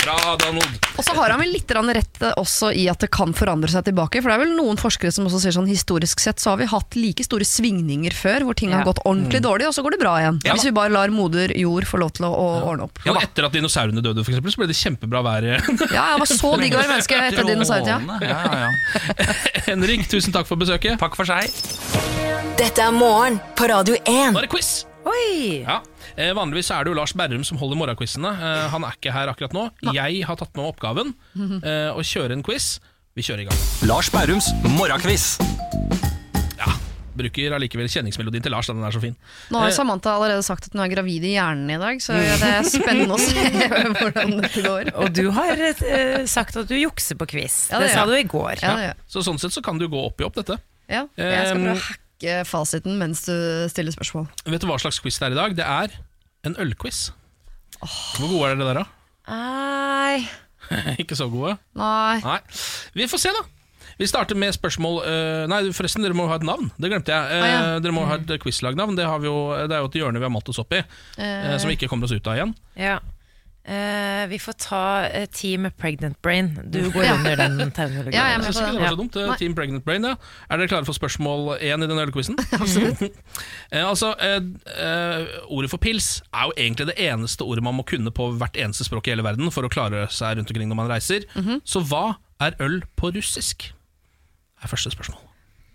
Bra, Donald. Og så har han vel litt rett også i at det kan forandre seg tilbake. For det er vel noen forskere som også sier sånn historisk sett så har vi hatt like store svingninger før, hvor ting har gått ordentlig dårlig, og så går det bra igjen. Hvis vi bare lar moder jord få lov til å, å ordne opp. Ja, etter at dinosaurene døde, for eksempel, så ble det kjempebra vær. Ja, jeg var så digg å være menneske etter dinosaurtida. Ja, ja, ja. Henrik, tusen takk for besøket. Takk for seg. Dette er morgen på Radio 1. Nå er det quiz! Oi! Ja, eh, Vanligvis er det jo Lars Berrum som holder morgenquizene. Eh, han er ikke her akkurat nå. Jeg har tatt med oppgaven eh, å kjøre en quiz. Vi kjører i gang. Lars Berrums morgenquiz. Bruker allikevel kjenningsmelodien til Lars, da den er så fin. Nå har Eh, Samantha allerede sagt at hun er gravid i hjernen i dag, så det er spennende å se hvordan dette går. Og du har uh, sagt at du jukser på quiz. Ja, det det sa du i går. Ja, ja. Så sånn sett så kan du gå opp i opp, dette. Ja, jeg skal prøve å Um, hacke fasiten mens du stiller spørsmål. Vet du hva slags quiz det er i dag? Det er en ølquiz. Hvor gode er dere der, da? Nei, ikke så gode? nei. Nei. Vi får se, da. Vi starter med spørsmål øh, Nei, forresten, dere må ha et navn. Det glemte jeg. Eh, Ah, ja. Dere må ha et quizlagnavn. Det, har vi jo, det er jo et hjørne vi har malt oss opp i, eh, som vi ikke kommer oss ut av igjen. Ja. Eh, vi får ta eh, Team Pregnant Brain. Du går under den terminologien. Ja, jeg Jeg synes ikke det det. var så dumt. eh, Nei. Team Pregnant Brain, ja. Er dere klare for spørsmål én i den ølquizen? Absolutt. Eh, altså, eh, eh, Ordet for pils er jo egentlig det eneste ordet man må kunne på hvert eneste språk i hele verden for å klare seg rundt omkring når man reiser. Mhm. Så hva er øl på russisk? Er første spørsmål.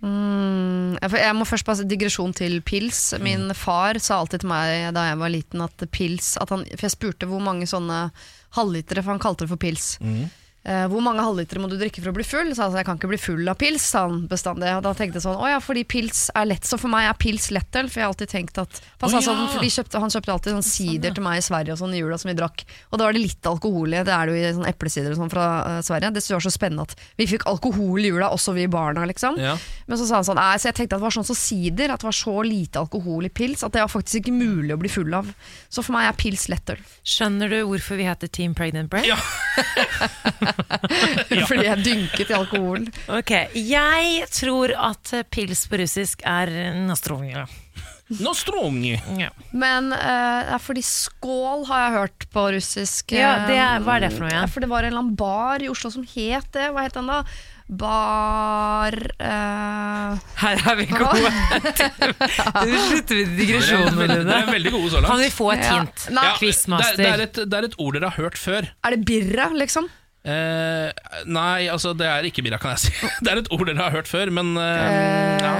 Mm, jeg må først passe digresjon til pils. Min far sa alltid til meg da jeg var liten at pils at han, For jeg spurte hvor mange sånne halvlitere, for han kalte det for pils. Eh, hvor mange halvlitere må du drikke for å bli full? Så altså, jeg kan ikke bli full av pils, sa han bestandig. Og da tenkte jeg sånn, å ja, fordi pils er lett. Så for meg er pils lettøl, for jeg har alltid tenkt at han, Å sa sånn, kjøpte, han kjøpte alltid sånn sider til meg i Sverige og sånn i jula som vi drakk. Og da var det litt alkohol i. Det er det jo i sånn eplesider og sånn fra uh, Sverige. Det var så spennende at vi fikk alkohol i jula, også vi barna, liksom. Ja. Men så sa han sånn, nei, så jeg tenkte at det var sånn som sider, at det var så lite alkohol i pils, at det var faktisk ikke mulig å bli full av. Så for meg er pils lettøl. Skjønner du hvorfor vi heter Team Pregnant Brain? Ja. Fordi jeg dynket i alkohol. Ok, Jeg tror at eh, pils på russisk er nostrovje. Nostrongi. Ja. Men eh, det er fordi skål har jeg hørt på russisk. Ja, eh, det er- hva er det for noe igjen? ja, For det var en eller annen bar i Oslo som het det. Hva het den da? Bar eh, Her er vi gode. Nå slutter med digresjonen, Dere er veldig gode så langt. Kan vi få et hint? Ja, det, er et, det er et ord dere har hørt før. Er det birra, liksom? Eh, nei, altså det er ikke birra, kan jeg si. Det er et ord dere har hørt før, men eh, ja.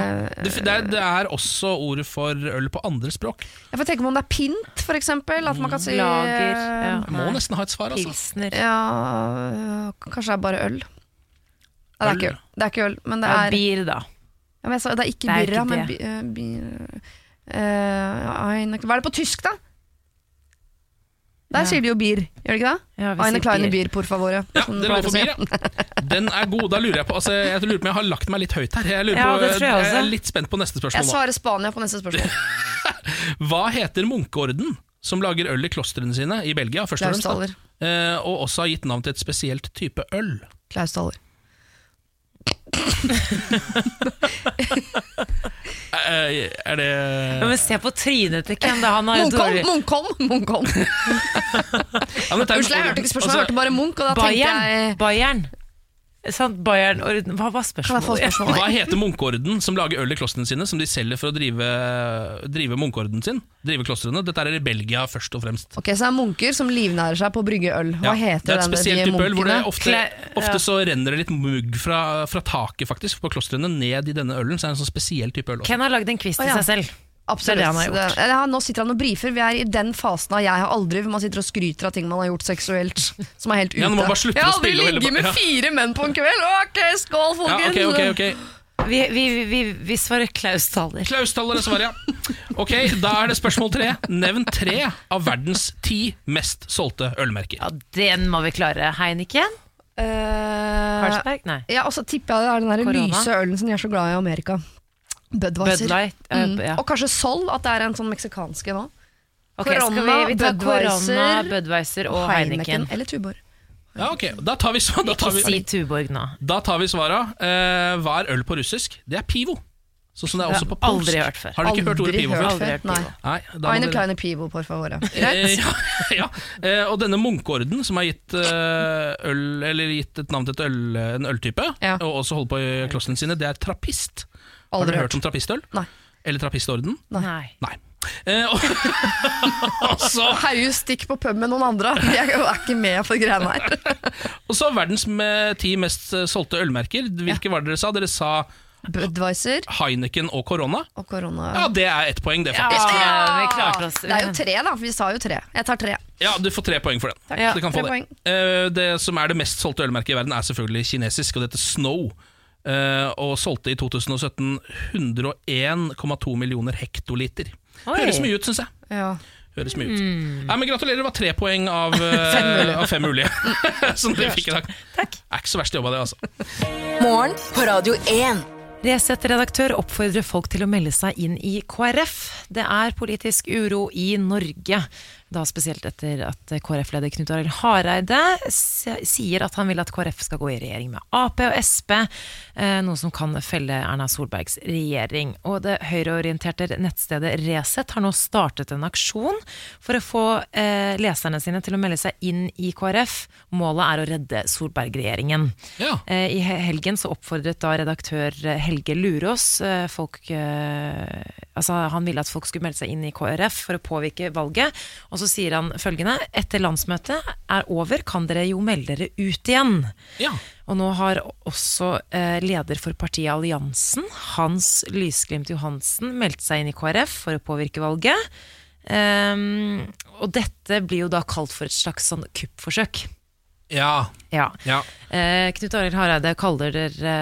det, det, er, det er også ordet for øl på andre språk. Jeg får tenke på om det er pint, for eksempel. At man kan si Lager. eh, Ja. Jeg må nesten ha et svar, altså. Pilsner. Ja, kanskje det er bare øl. Nei, det er Øl. det er ikke øl men det Ja, er bier, da. ja, men jeg sa, Det er ikke birra, men bi, bi, Hva er det på tysk, da? Der Ja. sier de jo bier, gjør de ikke det? Ja, vi Eine kleine bier. por favore. Ja, som det de var for bier, ja. Den er god. Da lurer jeg på altså, Jeg lurer på om jeg har lagt meg litt høyt her. Jeg, lurer Ja, på, det tror jeg også. er litt spent på neste spørsmål Jeg svarer Spania på neste spørsmål. Hva heter munkeorden som lager øl i klostrene sine i Belgia? Først og, fremst, da? Eh, og også har gitt navn til et spesielt type øl. Klaus Daller. Eh, er det Ja, men se på trynet til Ken. Han har Munkholm! Munkholm! Munkholm. Unnskyld, jeg hørte ikke spørsmålet, altså, jeg hørte bare Munch, og da tenkte Bayern. jeg Bayern. Sant, Bayern orden. Hva var spørsmålet? Hva heter munkeorden som lager øl i klostrene sine, som de selger for å drive, drive munkeorden sin? Drive klostrene. Dette er i Belgia først og fremst. Ok, Så det er munker som livnærer seg på å brygge øl. Hva Ja, det er et spesielt type type øl hvor det ofte, ofte ja. så renner det litt mugg fra, fra taket faktisk på klostrene ned i denne ølen. Så er det en sånn spesiell type øl også. Ken har lagd en quiz til oh, ja. seg selv. Absolutt. Det er det han har gjort. Ja, nå sitter han og brifer. Vi er i den fasen av 'jeg har aldri', hvor man sitter og skryter av ting man har gjort seksuelt. Som er helt ute. Ja, nå må bare slutte jeg har aldri ligget med fire menn på en kveld! Ok, skål, Ja, okay, okay, ok, ok Vi, vi, vi, vi svarer Klaus Thaler. Klaus Taller er svaret, ja. Ok, Da er det spørsmål tre. Nevn tre av verdens ti mest solgte ølmerker. Ja, den må vi klare. Heineken? Uh, Carlsberg? Nei. ja, og så tipper jeg det er den der lyse ølen som de er så glad i i Amerika. Budweiser. Bud Light. eh, Mm. ja. Og kanskje Sol, at det er en sånn meksikanske nå. Ok, skal vi, Korona, vi tar korona, Budweiser, Budweiser og Heineken. eller Tuborg. Ja, ok, Da tar vi, svaret da tar vi, si Tuborg nå. da tar vi svara. Eh, hva er øl på russisk? Det er pivo. Sånn som det er også på polsk. aldri hørt før. Har du ikke hørt ordet pivo hørt før? Aldri hørt Nei. Nei, Eine kleine pivo, por favor. Eh, ja, ja. Eh, og denne Munkeorden, som har gitt øl Eller gitt et navn til et øl, en øltype, Ja. og også holder på i klostrene sine, det er trappist. Har Aldri dere hørt. hørt om trappistøl? Nei. Eller trappistorden? Nei. Nei. Eh, og, stikk på pub med noen andre. Jeg er ikke med på greiene her. og så verdens med ti mest eh, solgte ølmerker. Hvilke var det dere sa? Dere sa Budweiser Heineken og Corona. og korona. Ja, det er ett poeng, det, Ja, faktisk. vi klarte oss. Det er jo tre, da. For vi sa jo tre. Jeg tar tre. Ja, Du får tre poeng for den. Ja, du kan få det. Eh, det som er det mest solgte ølmerket i verden, er selvfølgelig kinesisk, og det heter Snow. Eh, og solgte i 2017 101,2 millioner hektoliter. Oi. Høres mye ut, syns jeg. Ja. Høres mye ut. Nei, men Gratulerer, det var tre poeng av eh, fem mulige, av fem mulige som dere fikk i dag. Takk. Er ikke så verst jobba, det, altså. Morgen på Radio 1. Resett-redaktør oppfordrer folk til å melde seg inn i KrF. Det er politisk uro i Norge. Da spesielt etter at KrF-leder Knut Arild Hareide sier at han vil at KrF skal gå i regjering med Ap og Sp, eh, noe som kan felle Erna Solbergs regjering. Og det høyreorienterte nettstedet Resett har nå startet en aksjon for å få eh, leserne sine til å melde seg inn i KrF. Målet er å redde Solberg-regjeringen. Ja. Eh, I helgen så oppfordret da redaktør Helge Lurås folk Altså han ville at folk skulle melde seg inn i KrF for å påvirke valget. Og så sier han følgende Etter landsmøtet er over, kan dere jo melde dere ut igjen. Ja. Og nå har også eh, leder for partiet Alliansen, Hans Lysglimt Johansen, meldt seg inn i KrF for å påvirke valget. Um, og dette blir jo da kalt for et slags sånn kuppforsøk. Ja. Ja. ja. Eh, Knut Arild Hareide kaller dere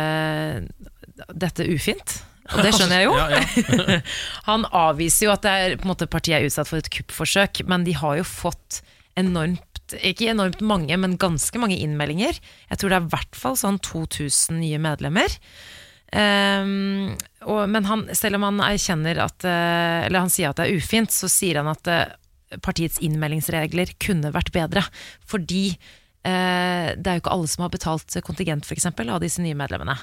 eh, dette ufint. Og det skjønner jeg jo. Ja, ja. Han avviser jo at det er, måte, partiet er utsatt for et kuppforsøk, men de har jo fått enormt ikke enormt mange, men ganske mange innmeldinger. Jeg tror det er i hvert fall sånn 2000 nye medlemmer. Um, og, men han, selv om han erkjenner at eh, Eller han sier at det er ufint, så sier han at eh, partiets innmeldingsregler kunne vært bedre. Fordi eh, det er jo ikke alle som har betalt kontingent, f.eks., av disse nye medlemmene.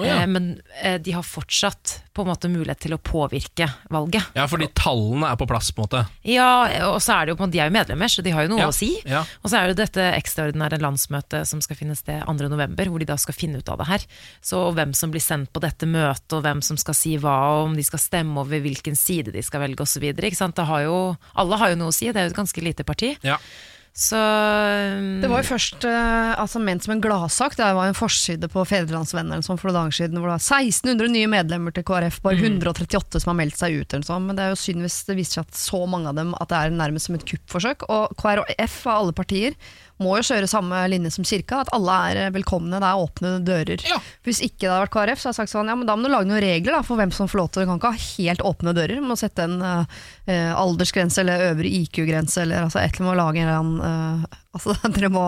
Å, ja. Eh, men eh, de har fortsatt på en måte mulighet til å påvirke valget. ja, fordi tallene er på plass, på en måte. Ja, og så er det jo De er jo medlemmer, så de har jo noe Ja, å si. ja. Og så er det dette ekstraordinære landsmøtet som skal finne sted 2.11, hvor de da skal finne ut av det her. Så hvem som blir sendt på dette møtet, og hvem som skal si hva, og om de skal stemme over hvilken side de skal velge osv. Alle har jo noe å si, det er jo et ganske lite parti. Ja. Så um, Det var jo først uh, altså, ment som en gladsak. Det var en forside på Fedrelandsvennen for noen dager siden, hvor det var 1600 nye medlemmer til KrF, bare 138 som har meldt seg ut. Eller sånn. Men det er jo synd hvis det viser seg at så mange av dem at det er nærmest som et kuppforsøk. Og KrF av alle partier må jo kjøre samme linje som kirka, at alle er eh, velkomne, det er åpne dører. Ja. Hvis ikke det hadde vært KrF, så hadde jeg sagt sånn, ja, men da må du lage noen regler da, for hvem som får lov til det. Du kan ikke ha helt åpne dører. Du må sette en eh, eh, aldersgrense eller øvre IQ-grense, eller altså, et eller annet lage en eh, Altså, dere må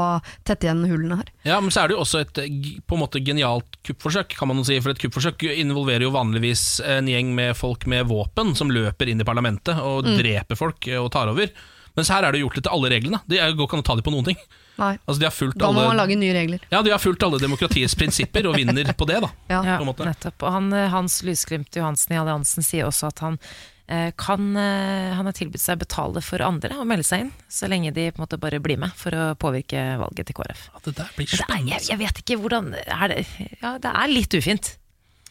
tette igjen hullene her. Ja, men så er det jo også et eh, på en måte genialt kuppforsøk, kan man jo si. For et kuppforsøk involverer jo vanligvis en gjeng med folk med våpen som løper inn i parlamentet og dreper folk og tar over. Mens her er det gjort det til alle reglene. Det går ikke an å ta dem på noen ting. Nei. Altså De har fulgt Da må man lage nye regler. Ja, de har fulgt alle demokratiets prinsipper og vinner på det, da. Ja. Ja, på en måte. nettopp. Og han, eh, Hans Lysglimt Johansen i Alliansen sier også at han eh, kan eh, Han har tilbudt seg å betale for andre og melde seg inn, så lenge de på en måte bare blir med for å påvirke valget til KrF. Ja, det der blir spennende. det er, jeg, jeg vet ikke hvordan er det, Ja, det er litt ufint.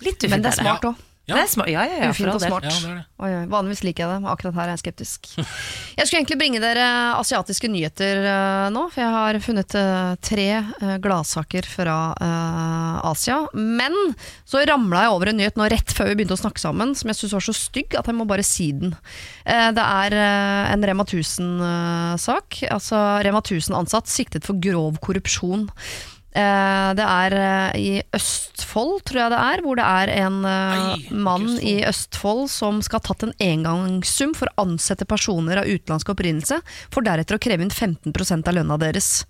Litt ufint Men det er smart òg. Ja. Det er smart. Ja, ja, ja, Ufint og smart. Ja, det er det. Oi, oi, vanligvis liker jeg det, men akkurat her er jeg skeptisk. Jeg skulle egentlig bringe dere asiatiske nyheter uh, nå, for jeg har funnet uh, tre uh, gladsaker fra Asia. Men så ramla jeg over en nyhet nå rett før vi begynte å snakke sammen, som jeg syns var så stygg at jeg må bare si den. Eh, det er en Rema 1000-sak. altså Rema 1000-ansatt siktet for grov korrupsjon. Eh, det er eh, i Østfold, tror jeg det er, hvor det er en eh, Nei, mann Østfold. i Østfold som skal ha tatt en engangssum for å ansette personer av utenlandsk opprinnelse, for deretter å kreve inn 15% av lønna deres.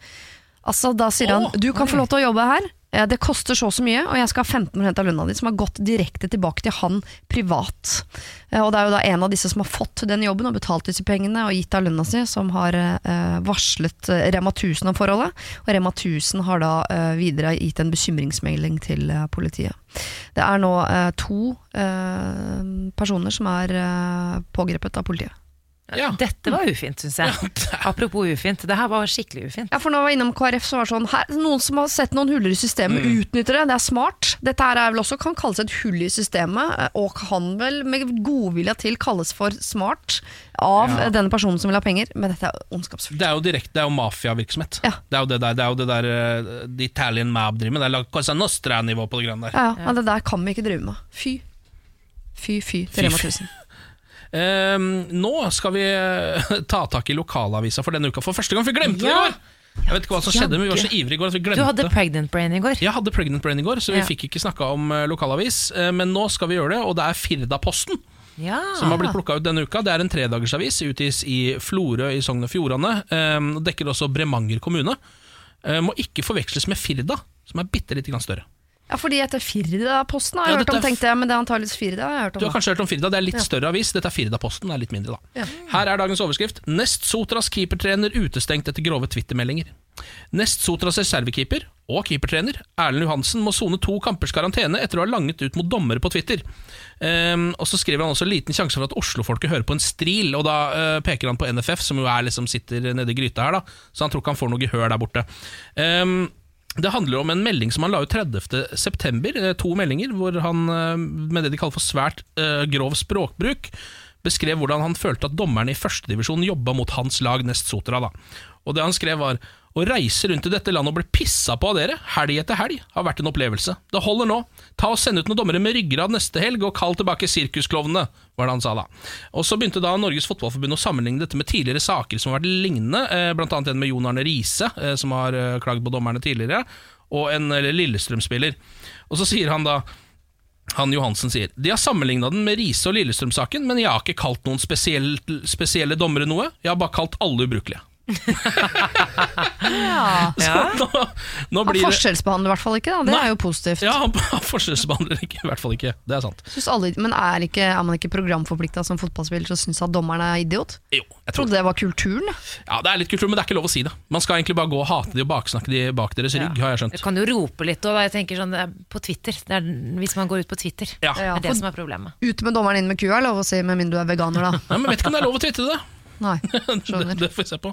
Altså, da sier han du kan få lov til å jobbe her, eh, det koster så og så mye, og jeg skal ha 15 av lønna di, som har gått direkte tilbake til han privat. Eh, Og det er jo da en av disse som har fått den jobben og betalt disse pengene og gitt av lønna si, som har eh, varslet eh, Rema 1000 om forholdet. Og Rema 1000 har da eh, videre gitt en bekymringsmelding til eh, politiet. Det er nå eh, to eh, personer som er eh, pågrepet av politiet. Ja. Dette var ufint, syns jeg. Apropos ufint. Det her var skikkelig ufint. Ja, for nå var jeg innom KrF, så var det sånn her, Noen som har sett noen huller i systemet, utnytter det. Det er smart. Dette her er vel også kan kalles et hull i systemet, eh, og kan vel med godvilja til kalles for smart av Ja. denne personen som vil ha penger, men dette er ondskapsfullt. Det er jo direkte, det er jo mafiavirksomhet. Ja. Det er jo det der, det er jo det der de The Italian Mab driver med. Det er Cosa Nostra-nivå på det greiene der. Ja, men det der kan vi ikke drive med. Fy. Fy, fy Fy, til Rema 1000. Ehm, nå skal vi eh, ta tak i lokalavisa for denne uka. For første gang, for vi glemte det i går! Jeg vet ikke hva som skjedde, men vi var så ivrige i går at vi Du hadde pregnant brain i går. Jeg hadde Pregnant Brain i går, så vi fikk ikke snakka om eh, lokalavis. eh, men nå skal vi gjøre det, og det er Firdaposten Ja. som har blitt plukka ut denne uka. Det er en tredagersavis, utgis i Florø i Sogn og Fjordane. Um, dekker også Bremanger kommune. Eh, må ikke forveksles med Firda, som er bitte lite grann større. Ja, fordi etter Firda-posten har jeg Ja, hørt om, tenkte jeg, men det er antakeligvis Firda jeg har hørt om. Du har kanskje hørt om Firda, det er litt Ja. større avis. Dette er Firda-posten, det er litt mindre, da. Ja. Her er dagens overskrift. Nest Sotras keepertrener utestengt etter grove Twitter-meldinger. Nest Sotras reservekeeper og keepertrener Erlend Johansen må sone to kampers karantene etter å ha langet ut mot dommere på Twitter. Um, og Så skriver han også liten sjanse for at Oslo-folket hører på en stril, og da uh, peker han på NFF, som jo er liksom sitter nede i gryta her, da så han tror ikke han får noe gehør der borte. Ehm, det handler om en melding som han la ut 30. september, eh, to meldinger, hvor han eh, med det de kaller for svært eh, grov språkbruk beskrev hvordan han følte at dommerne i førstedivisjon jobba mot hans lag Nest Sotra. Da. Og det han skrev var å reise rundt i dette landet og bli pissa på av dere, helg etter helg, har vært en opplevelse. Det holder nå. Ta og Send ut noen dommere med ryggrad neste helg, og kall tilbake sirkusklovnene, var det han sa da. Og Så begynte da Norges Fotballforbund å sammenligne dette med tidligere saker som har vært lignende, eh, blant annet en med Jon Arne Riise, eh, som har eh, klagd på dommerne tidligere, og en Lillestrøm-spiller. Og så sier han da han Johansen sier De har sammenligna den med Riise og Lillestrøm-saken, men jeg har ikke kalt noen spesielle, spesielle dommere noe. Jeg har bare kalt alle ubrukelige. Ja. Så nå, nå Han blir det forskjellsbehandler i hvert fall ikke, da. det Nei. er jo positivt. Ja, han han forskjellsbehandler ikke, i hvert fall ikke. Det er sant. Alle, men er, ikke, er man ikke programforplikta som fotballspiller til å synes at dommeren er idiot? Jo, jeg trodde det var kulturen. Ja, Det er litt kultur, men det er ikke lov å si det. Man skal egentlig bare gå og hate de og baksnakke de bak deres rygg, har jeg skjønt. Du kan jo rope litt og jeg tenker sånn, på Twitter. Det er, hvis man går ut på Twitter. Ja. Det er det som er problemet. Ut med dommeren inn med kua, er lov å si, med mindre du er veganer, da. Ja, men vet ikke om det er lov å tvitre det. Nei, det. skjønner. Det får vi se på.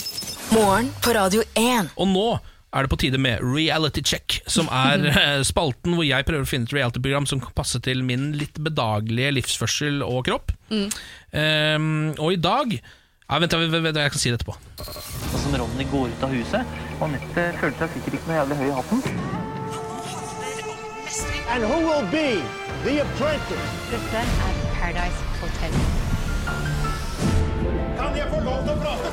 Morgen på Radio 1. Og nå er det på tide med Reality Check, som er eh, spalten hvor jeg prøver å finne et reality-program som kan passe til min litt bedagelige livsførsel og kropp. Ehm, og i dag ja, Vent, vent, vent, jeg kan si det etterpå. Og som Ronny går ut av huset, og Anette føler seg sikkert ikke noe jævlig høy i hatten. And who will be the apprentice? Dette er Paradise Hotel. Kan jeg få lov til å prate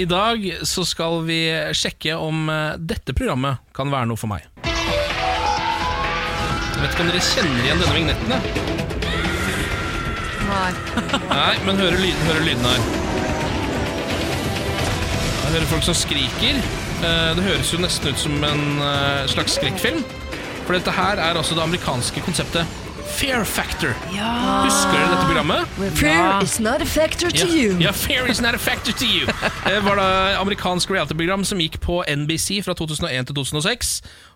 I dag så skal vi sjekke om eh, dette programmet kan være noe for meg. Jeg vet ikke om dere kjenner igjen denne vignetten? Nei. Nei, men hører, lyden, hører lyden her. Jeg hører folk som skriker. Eh, Det høres jo nesten ut som en eh, slags skrekkfilm. For dette her er altså det amerikanske konseptet Fear Factor. Husker dere dette programmet? Fear is not a factor to Ja, you. ja, Fear is not a factor to you. Det var da amerikansk reality-program som gikk på NBC fra 2001 til 2006.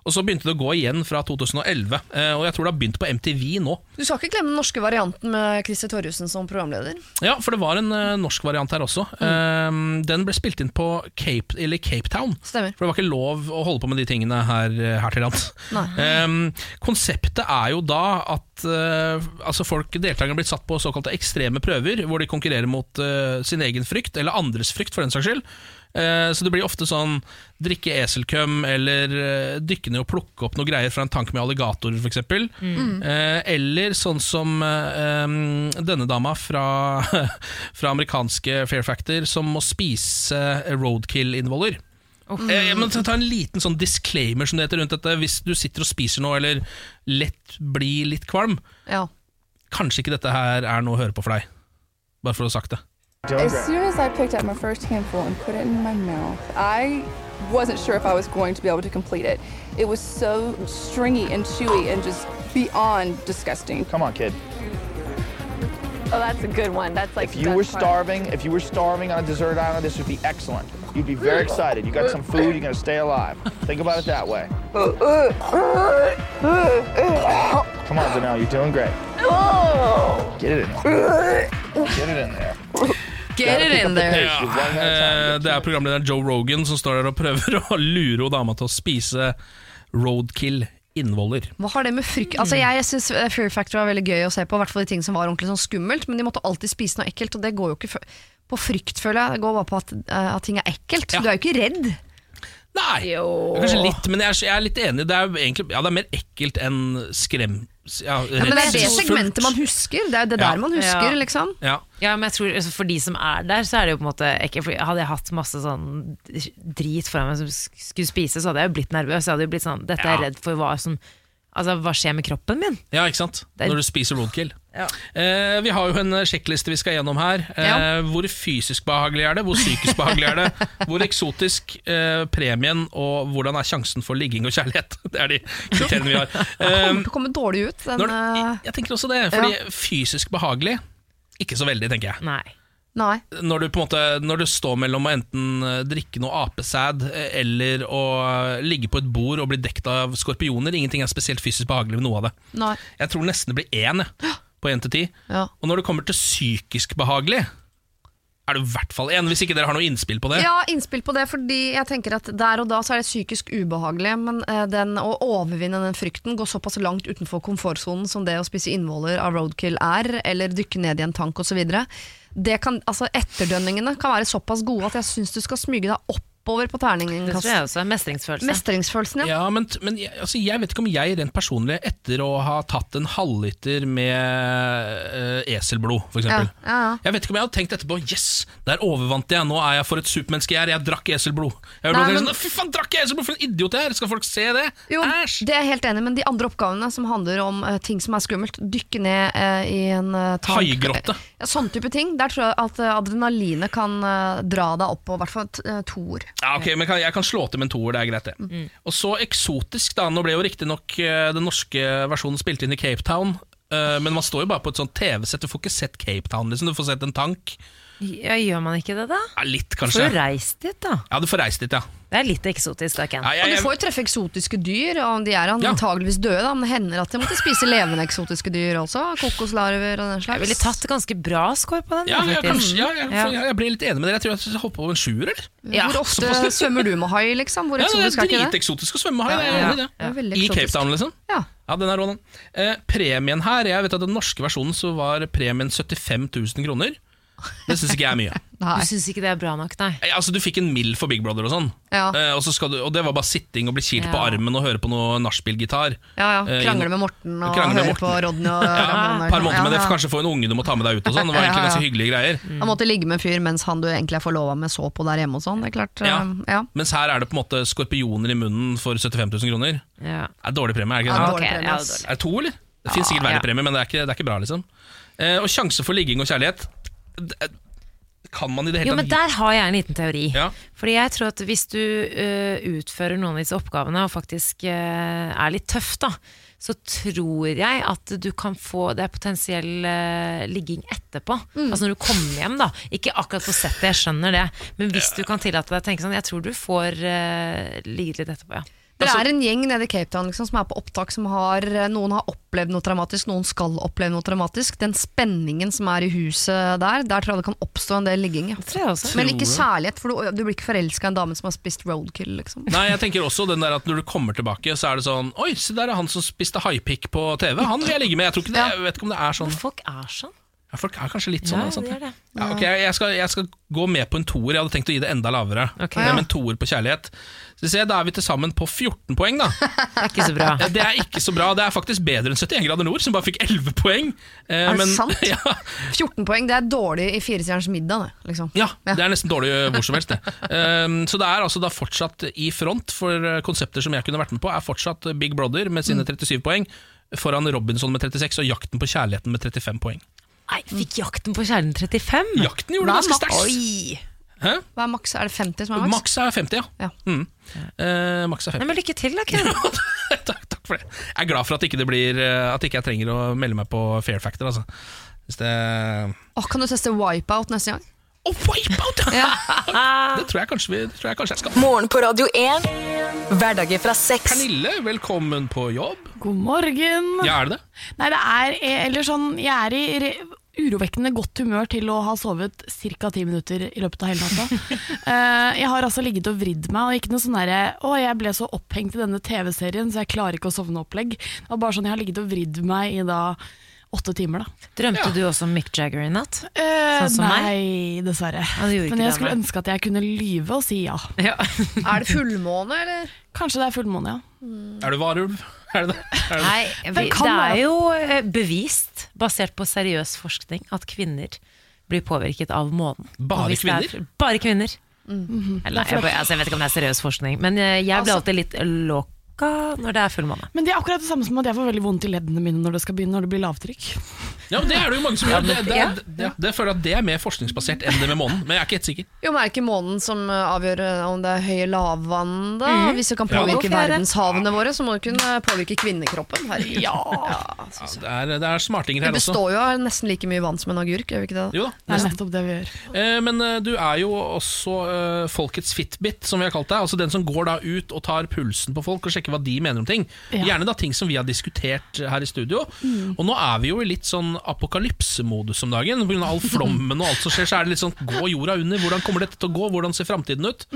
Og så begynte det å gå igjen fra 2011. eh, Og jeg tror det har begynt på MTV nå. Du skal ikke glemme den norske varianten med Christer Torjussen som programleder. Ja, for det var en eh, norsk variant her også. Eh, den ble spilt inn på Cape, eller Cape Town. Stemmer. For det var ikke lov å holde på med de tingene her, her til lands. Eh, konseptet er jo da at eh, altså folk, deltakerne blitt satt på såkalte ekstreme prøver, hvor de konkurrerer mot eh, sin egen frykt, eller andres frykt, for den saks skyld. Eh, Så det blir ofte sånn drikke eselkøm, eller eh, dykke ned og plukke opp noe greier fra en tank med alligatorer, f.eks. Mm. Eh, eller sånn som denne dama fra, fra amerikanske Fair Factor, som må spise roadkill-innvoller. Eh, men ta en liten sånn disclaimer som det heter rundt dette. Hvis du sitter og spiser noe, eller lett blir litt kvalm, Ja. kanskje ikke dette her er noe å høre på for deg. Bare for å ha sagt det. As soon as I picked up my first handful and put it in my mouth, I wasn't sure if I was going to be able to complete it. It was so stringy and chewy and just beyond disgusting. Come on, kid. Oh, that's a good one. That's like If you were that's starving, if you were starving on a desert island, this would be excellent. You'd be very excited. You got some food, you're gonna stay alive. Think about it that way. Come on, Danelle, you're doing great. Get it in there. Get it in there. Get it in there. Ja, eh, det er programlederen Joe Rogan som står der og prøver å lure dama til å spise roadkill innvoller. Hva har det med frykt Altså Jeg syns Fear Factor var veldig gøy å se på, i hvert fall de ting som var ordentlig sånn skummelt, men de måtte alltid spise noe ekkelt, og det går jo ikke på frykt, føler jeg. Det går bare på at, eh, at ting er ekkelt. Du er jo ikke redd. Nei, kanskje litt, men jeg er, jeg er litt enig. Det er egentlig Ja, det er mer ekkelt enn skrem... Ja, Ja, men det er det segmentet man husker. Det er det Ja. der man husker, Ja. liksom. Ja. Ja, men jeg tror altså, For de som er der, så er det jo på en måte ikke, for Hadde jeg hatt masse sånn drit foran meg som skulle spise, så hadde jeg jo blitt nervøs. Jeg hadde jo blitt sånn, Dette er jeg redd for hva som Altså, hva skjer med kroppen min? Ja, ikke sant? Det er- Når du spiser roadkill. Ja. Eh, vi har jo en sjekkliste vi skal gjennom her. Eh, Ja. Hvor fysisk behagelig er det? Hvor psykisk behagelig er det? Hvor eksotisk eh, premien, og hvordan er sjansen for ligging og kjærlighet? Det er de kriteriene vi har. Det Eh, kommer dårlig ut. Den, når, eh, jeg tenker også det, fordi fysisk behagelig Ikke så veldig, tenker jeg. Nei. Nei. Når du, på en måte, når du står mellom å enten drikke noe apesæd eller å ligge på et bord og bli dekt av skorpioner, ingenting er spesielt fysisk behagelig med noe av det. Nei. Jeg tror nesten det blir én jeg, på én til ti. Ja. Og når det kommer til psykisk behagelig, er det i hvert fall én, hvis ikke dere har noe innspill på det. Ja, innspill på det, fordi jeg tenker at der og da så er det psykisk ubehagelig, men eh, den, å overvinne den frykten går såpass langt utenfor komfortsonen som det å spise innvoller av roadkill er, eller dykke ned i en tank osv. Det kan, altså Etterdønningene kan være såpass gode at jeg syns du skal smyge deg oppover på terningen. Det tror jeg også. Mestringsfølelse. Mestringsfølelsen, ja. Ja, men, men jeg, altså, jeg vet ikke om jeg rent personlig, etter å ha tatt en halvliter med uh, eselblod, f.eks. Ja, ja, ja. Jeg vet ikke om jeg hadde tenkt etterpå Yes, der overvant jeg, nå er jeg for et supermenneske jeg er. Jeg drakk eselblod. Jeg Nei, men- sånn, Fy faen, drakk jeg eselblod, for en idiot jeg er! Skal folk se det? Jo, det er jeg helt enig men de andre oppgavene som handler om uh, ting som er skummelt, dykke ned uh, i en uh, tank Haigrotte. Ja, sånn type ting. Der tror jeg at uh, adrenalinet kan dra deg opp på i hvert fall to ord. Ja, ok, men kan, Jeg kan slå til med en toer, det er greit, det. Mm. Og så eksotisk, da. Nå ble jo riktignok uh, den norske versjonen spilt inn i Cape Town. eh, men man står jo bare på et sånt TV-sett, du får ikke sett Cape Town. Liksom. Du får sett en tank. Ja, gjør man ikke det, da? Ja, litt, kanskje. Får du reist dit, da? Ja, du får reist dit, ja. Det er litt eksotisk, da, Ken. Ja, jeg- Og du får jo treffe eksotiske dyr, og de er antageligvis døde. Da, men det hender at de måtte spise levende eksotiske dyr også. Kokoslarver og den slags. Jeg ville tatt ganske bra score på den. Ja, jeg, kanskje, ja, jeg, blir jeg litt enig med dere. Jeg tror jeg hopper på en sjuer, eller? Ja, Hvor ofte såpass. svømmer du med hai, liksom? Hvor Ja, det eksotisk er ikke det? driteksotisk å svømme med hai, jeg er Ja, enig i det. I. Cape Town, liksom. Ja. Ja, den er rå, den. Eh, premien her, jeg vet at den norske versjonen så var premien 75 000 kroner. Det syns ikke jeg er mye. Nei. Du syns ikke det er bra nok, nei? Altså, Du fikk en mild for Big Brother og sånn. Ja. Eh, og, så skal du, og det var bare sitting og bli kilt på armen og høre på noe nachspiel-gitar. Ja, ja. Eh, Krangle med Morten og Krangle høre Morten. på Rodney og Ja, Ramón et par måneder med det, Ja, kanskje få en unge du må ta med deg ut og sånn. Det var egentlig ja, ja. ganske hyggelige greier. Han måtte ligge med en fyr mens han du egentlig er forlova med, så på der hjemme og sånn. Det er klart. Ja. eh, ja. Mens her er det på en måte skorpioner i munnen for 75 000 kroner. Ja. Det er dårlig premie, er det ikke det? dårlig Ok, premie, ja, Er det to, eller? Det finnes sikkert Ja, verre ja. premie, men det er ikke, det er ikke bra, liksom. Eh, og sjanse for ligging og kjærlighet Kan man i det hele Jo, men tatt der har jeg en liten teori. Ja. Fordi jeg tror at hvis du uh, utfører noen av disse oppgavene og faktisk uh, er litt tøff, da, så tror jeg at du kan få Det er potensiell uh, ligging etterpå. Mm. Altså når du kommer hjem, da. Ikke akkurat på settet, jeg skjønner det. Men hvis du kan tillate deg å tenke sånn, jeg tror du får ligget litt etterpå, ja. Det Altså- er en gjeng nede i Cape Town liksom, som er på opptak som har Noen har opplevd noe traumatisk, noen skal oppleve noe traumatisk. Den spenningen som er i huset der, der tror jeg det kan oppstå en del ligging. Ja. Men ikke kjærlighet, for du, du blir ikke forelska i en dame som har spist roadkill. Liksom. Nei, jeg tenker også den der at når du kommer tilbake, så er det sånn Oi, se der er han som spiste highpick på TV. Han vil jeg ligge med. Jeg tror ikke det, jeg vet ikke om det er sånn. Folk er sånn. Ja, folk er kanskje litt sånn. Ja, altså. de er det. Ja, ok, jeg skal, jeg skal gå med på en toer. Jeg hadde tenkt å gi det enda lavere. Okay. Ja. Men toer på kjærlighet. Så se, Da er vi til sammen på 14 poeng, da. Det ikke så bra. Ja, Det er ikke så bra. Det er faktisk bedre enn 71 grader nord, som bare fikk 11 poeng. Eh, Er det men- sant? Ja, 14 poeng, det er dårlig i Firestjerners middag. Det, liksom. ja, det er nesten dårlig hvor som helst, det. Um, så det er altså da fortsatt i front for uh, konsepter som jeg kunne vært med på, er fortsatt Big Brother med sine 37 poeng, foran Robinson med 36 og Jakten på kjærligheten med 35 poeng. Nei, fikk Jakten på kjærligheten 35? Jakten gjorde det ganske sterkt. Hæ? Hva er maks? Er det 50 som er maks? Maks er 50, ja. Ja. Mm. Uh, maks er 50. Nei, men Lykke til, da, Ken. Takk for det. Jeg er glad for at ikke det blir eh, At ikke jeg trenger å melde meg på Fair Factor. Altså. Hvis det Oh, kan du teste wipeout neste gang? Å, wipeout! Ja. Det tror jeg kanskje, vi, det tror jeg, kanskje jeg skal. Morgen på Radio 1. Hverdager fra 6. Pernille, velkommen på jobb. God morgen. Ja, er det det? Nei, det er eh, eller sånn Jeg er i re urovekkende godt humør til å ha sovet ca. ti minutter i løpet av hele natta. uh, jeg har altså ligget og vridd meg, og ikke noe sånn derre Å, jeg ble så opphengt i denne TV-serien, så jeg klarer ikke å sovne-opplegg. Det var bare sånn jeg har ligget og vridd meg i da åtte timer, da. Drømte du også om Mick Jagger i natt? Eh, Sånn som meg? nei, dessverre. Ja, Men jeg skulle ønske at jeg kunne lyve og si ja. Er det fullmåne, eller? Kanskje det er fullmåne, ja. Er du varulv? Er det det? Er det? Nei, vi, Det kan det er jo eh, bevist, basert på seriøs forskning, at kvinner blir påvirket av månen. Bare kvinner? er-? Bare kvinner. Mm. Eller, jeg, altså, jeg vet ikke om det er seriøs forskning, men eh, jeg blir Altså- alltid litt låka når det er fullmåne. Men det er akkurat det samme som at jeg får veldig vondt i leddene mine når det skal begynne, når det blir lavtrykk. Ja, men Det er det jo mange som gjør. Det, det, Ja. det, det, det føler jeg at det er mer forskningsbasert enn det med månen. Men jeg er ikke helt sikker. Jo, men Er ikke månen som eh, avgjør eh, om det er høye lavvann? da? Mm. Hvis det kan påvirke er verdenshavene våre, så må det kunne påvirke kvinnekroppen. Herregud. Ja. Ja, Ja, det, er, det er smartinger her også. består jo av nesten like mye vann som en agurk, gjør vi ikke det? Jo da, Det er nettopp det vi gjør. Eh, Men eh, du er jo også eh, folkets fitbit, som vi har kalt deg. Altså den som går da ut og tar pulsen på folk og sjekker hva de mener om ting. Ja. Gjerne da ting som vi har diskutert her i studio. Og nå er vi jo i litt sånn apokalypsemodus om dagen. Pga. all flommen og alt som skjer, så er det litt sånn gå jorda under? Hvordan kommer dette til å gå? Hvordan ser framtiden ut?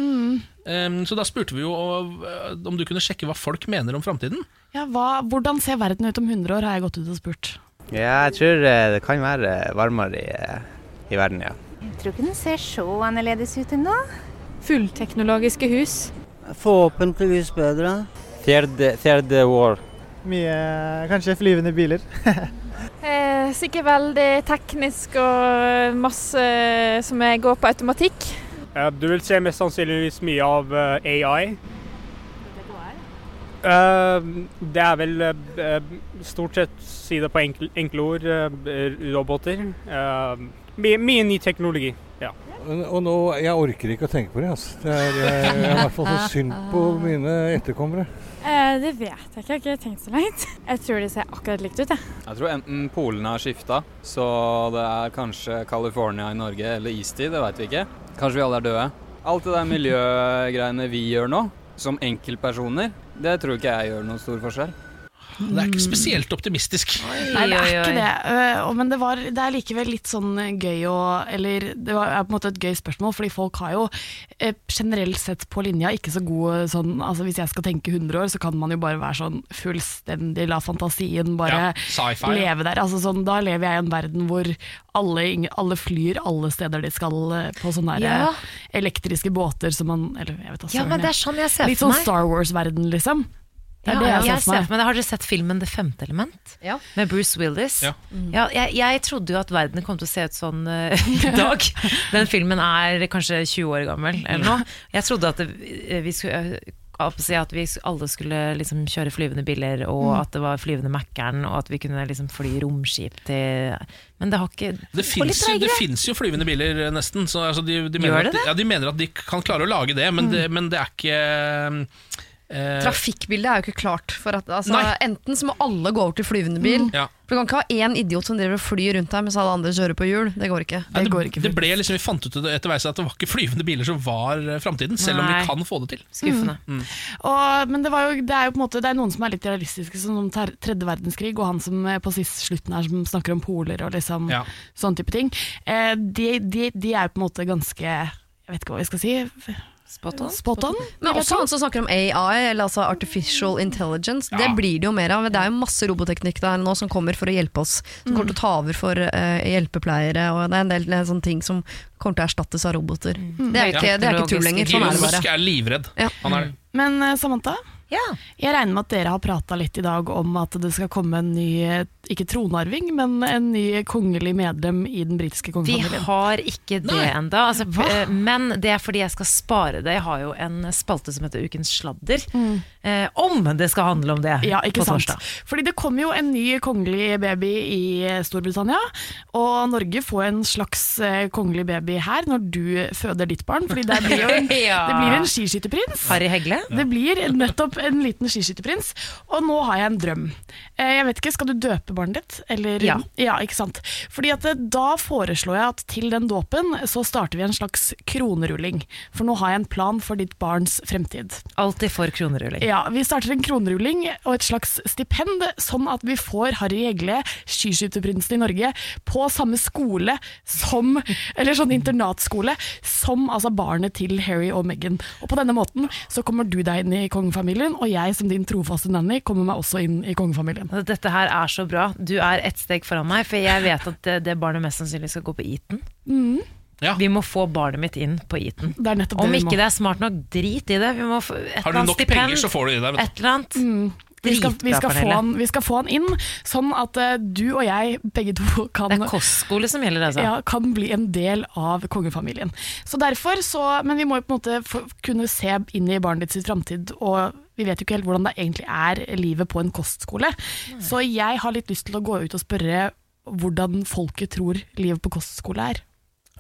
Eh, Så da spurte vi jo om du kunne sjekke hva folk mener om framtiden. Ja, hva, hvordan ser verden ut om 100 år, har jeg gått ut og spurt. Ja, jeg tror eh, det kan være varmere i, i verden, ja. Jeg tror ikke den ser så annerledes ut ennå. Fullteknologiske hus. Forhåpentligvis bedre. Fjerde, third war. Mye kanskje flyvende biler. Eh, sikkert veldig teknisk og masse som jeg går på automatikk. Du vil se mest sannsynligvis mye av uh, AI. Uh, Det er vel uh, stort sett, si det på enkle, enkle ord, eh, roboter. Eh, Mye, mye ny teknologi. ja. Og nå, Jeg orker ikke å tenke på det. Altså. Det er eh, jeg er i hvert fall så synd på mine etterkommere. Eh, det vet jeg ikke, jeg har ikke tenkt så langt. Jeg tror det ser akkurat likt ut, jeg. Jeg tror enten polene har skifta, så det er kanskje California i Norge, eller istid, det vet vi ikke. Kanskje vi alle er døde. Alt det der miljøgreiene vi gjør nå, som enkeltpersoner, det tror ikke jeg gjør noen stor forskjell. Det er ikke spesielt optimistisk. Nei, det er ikke det. Øh, Men det, var, det er likevel litt sånn gøy å Eller det var, er på en måte et gøy spørsmål, fordi folk har jo eh, generelt sett på linja ikke så gode sånn Altså Hvis jeg skal tenke 100 år, så kan man jo bare være sånn fullstendig la fantasien bare Ja, leve der. Altså sånn, Da lever jeg i en verden hvor alle, alle flyr alle steder de skal, eh, på sånne Ja. eh, elektriske båter som man Eller jeg vet da Ja, søren, men det er sånn jeg ser Litt sånn. Star Wars-verden, liksom. Det er Ja, det jeg, jeg ser for meg. Har dere sett filmen Det femte element? Med Bruce Willis? Ja. Ja, jeg, jeg trodde jo at verden kom til å se ut sånn eh, i dag. Den filmen er kanskje 20 år gammel eller noe. Jeg trodde at det, vi skulle eh, at vi alle skulle liksom kjøre flyvende biler, og Mm. at det var flyvende Mækkern, og at vi kunne liksom fly romskip til Men det har ikke Det det fins jo, flyvende biler, eh, nesten. Så, altså, de, de, mener Gjør at, de, det? ja, de mener at de kan klare å lage det, men, det, men det er ikke eh, Trafikkbildet er jo ikke klart. For at, altså, enten så må alle gå over til flyvende bil. Ja. For Du kan ikke ha én idiot som driver og flyr rundt her mens alle andre kjører på hjul. Det går ikke. Nei, det, det ble liksom, Vi fant ut det etter hvert at det var ikke flyvende biler som var eh, framtiden, selv om vi kan få det til. Skuffende. Mm. Og, men det, var jo, det er jo på en måte Det er noen som er litt realistiske, som om ter- tredje verdenskrig, og han som eh, på sist slutten her som snakker om poler og liksom Ja. sånne type ting. Eh, de, de, de er jo på en måte ganske Jeg vet ikke hva jeg skal si. Spot on. Spot on. Men også han som snakker om AI, eller altså artificial intelligence. Det blir det jo mer av. Det er jo masse roboteknikk der nå som kommer for å hjelpe oss. Som kommer til å ta over for uh, hjelpepleiere, og det er en del sånne ting som kommer til å erstattes av roboter. Det er ikke, det er ikke tull lenger. Sånn er Elon det Musk er livredd. Ja. Han er det. Men eh, Samantha, Jeg regner med at dere har prata litt i dag om at det skal komme en ny, ikke tronarving, men en ny kongelig medlem i den britiske Vi har ikke det ennå. Altså, eh, men det er fordi jeg skal spare det. Jeg har jo en spalte som heter Ukens sladder. Eh, om det skal handle om det. Ja, ikke på sant. torsdag. Fordi det kommer jo en ny kongelig baby i Storbritannia, og Norge får en slags eh, kongelig baby her når du føder ditt barn, fordi det blir jo en, Ja. det blir en skiskytterprins. Harry Hegle? Det blir nettopp en liten skiskytterprins, og nå har jeg en drøm. Eh, Jeg vet ikke, Skal du døpe barnet ditt? Eller? Ja. ikke sant? Fordi at eh, Da foreslår jeg at til den dåpen så starter vi en slags kronerulling. For nå har jeg en plan for ditt barns fremtid. Alltid for kronerulling. Ja, Vi starter en kronerulling og et slags stipend, sånn at vi får Harry Egle, skiskytterprinsen i Norge, på samme skole som Eller sånn internatskole som altså barnet til Harry og Meghan. Og på denne måten så kommer du deg inn i kongefamilien, og jeg som din trofaste nanny kommer meg også inn i kongefamilien. Altså, Dette her er så bra. Du er ett steg foran meg, for jeg vet at det, det barnet mest sannsynlig skal gå på Eton. Mm. Vi må få barnet mitt inn på Eton. Er Om det vi ikke må. det er smart nok, drit i det. Vi må få et Har du nok stipend, penger, så får du det deg. Et eller annet. Vi skal, vi, skal få han, vi skal få han inn, sånn at uh, du og jeg begge to kan Det er kostskole som gjelder, altså. Ja, kan bli en del av kongefamilien. Så derfor så, Men vi må jo på en måte få, kunne se inn i barnet ditt sitt framtid, og vi vet jo ikke helt hvordan det egentlig er livet på en kostskole. Så jeg har litt lyst til å gå ut og spørre hvordan folket tror livet på kostskole er.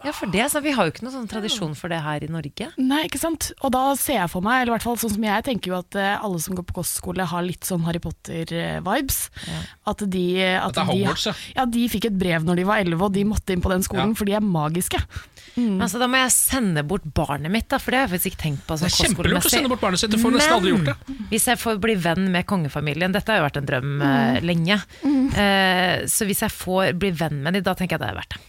Ja, for det, så Vi har jo ikke noen sånn tradisjon for det her i Norge. Nei, ikke sant? Og da ser jeg for meg, eller i hvert fall sånn som jeg tenker jo at eh, alle som går på kostskole har litt sånn Harry Potter-vibes. At de at At det er Hogwarts, de, ja. De fikk et brev når de var elleve, og de måtte inn på den skolen, for de er magiske. Men Altså, da må jeg sende bort barnet mitt, da, for det har jeg faktisk ikke tenkt på. Altså, Det er kjempelurt å sende bort barnet sitt, du får nesten aldri gjort det. Hvis jeg får bli venn med kongefamilien, dette har jo vært en drøm Mm. lenge, lenge, Uh, så hvis jeg får bli venn med dem, da tenker jeg det er verdt det.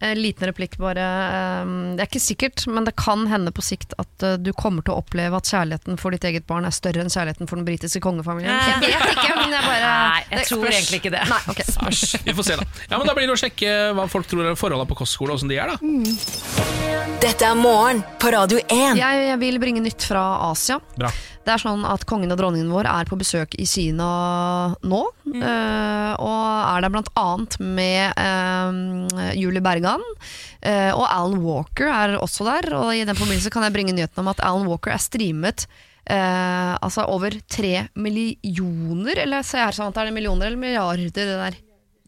Eh, liten replikk bare. Eh, Det er ikke sikkert, men det kan hende på sikt at eh, du kommer til å oppleve at kjærligheten for ditt eget barn er større enn kjærligheten for den britiske kongefamilien. Jeg vet ikke, men jeg bare Nei, jeg det tror spørs. egentlig ikke det. Nei, okay. Vi får se, da. Ja, men Da blir det å sjekke hva folk tror er forholdene på kostskole, og åssen de er, da. Dette er morgen på Radio 1. Jeg, jeg vil bringe nytt fra Asia. Bra. Det er sånn at Kongen og dronningen vår er på besøk i Kina nå. eh, og er der blant annet med uh, Julie Bergan. Uh, og Alan Walker er også der. Og i den forbindelse kan jeg bringe nyheten om at Alan Walker er streamet altså over tre millioner Eller se her, sånn at er det millioner eller milliarder, det der?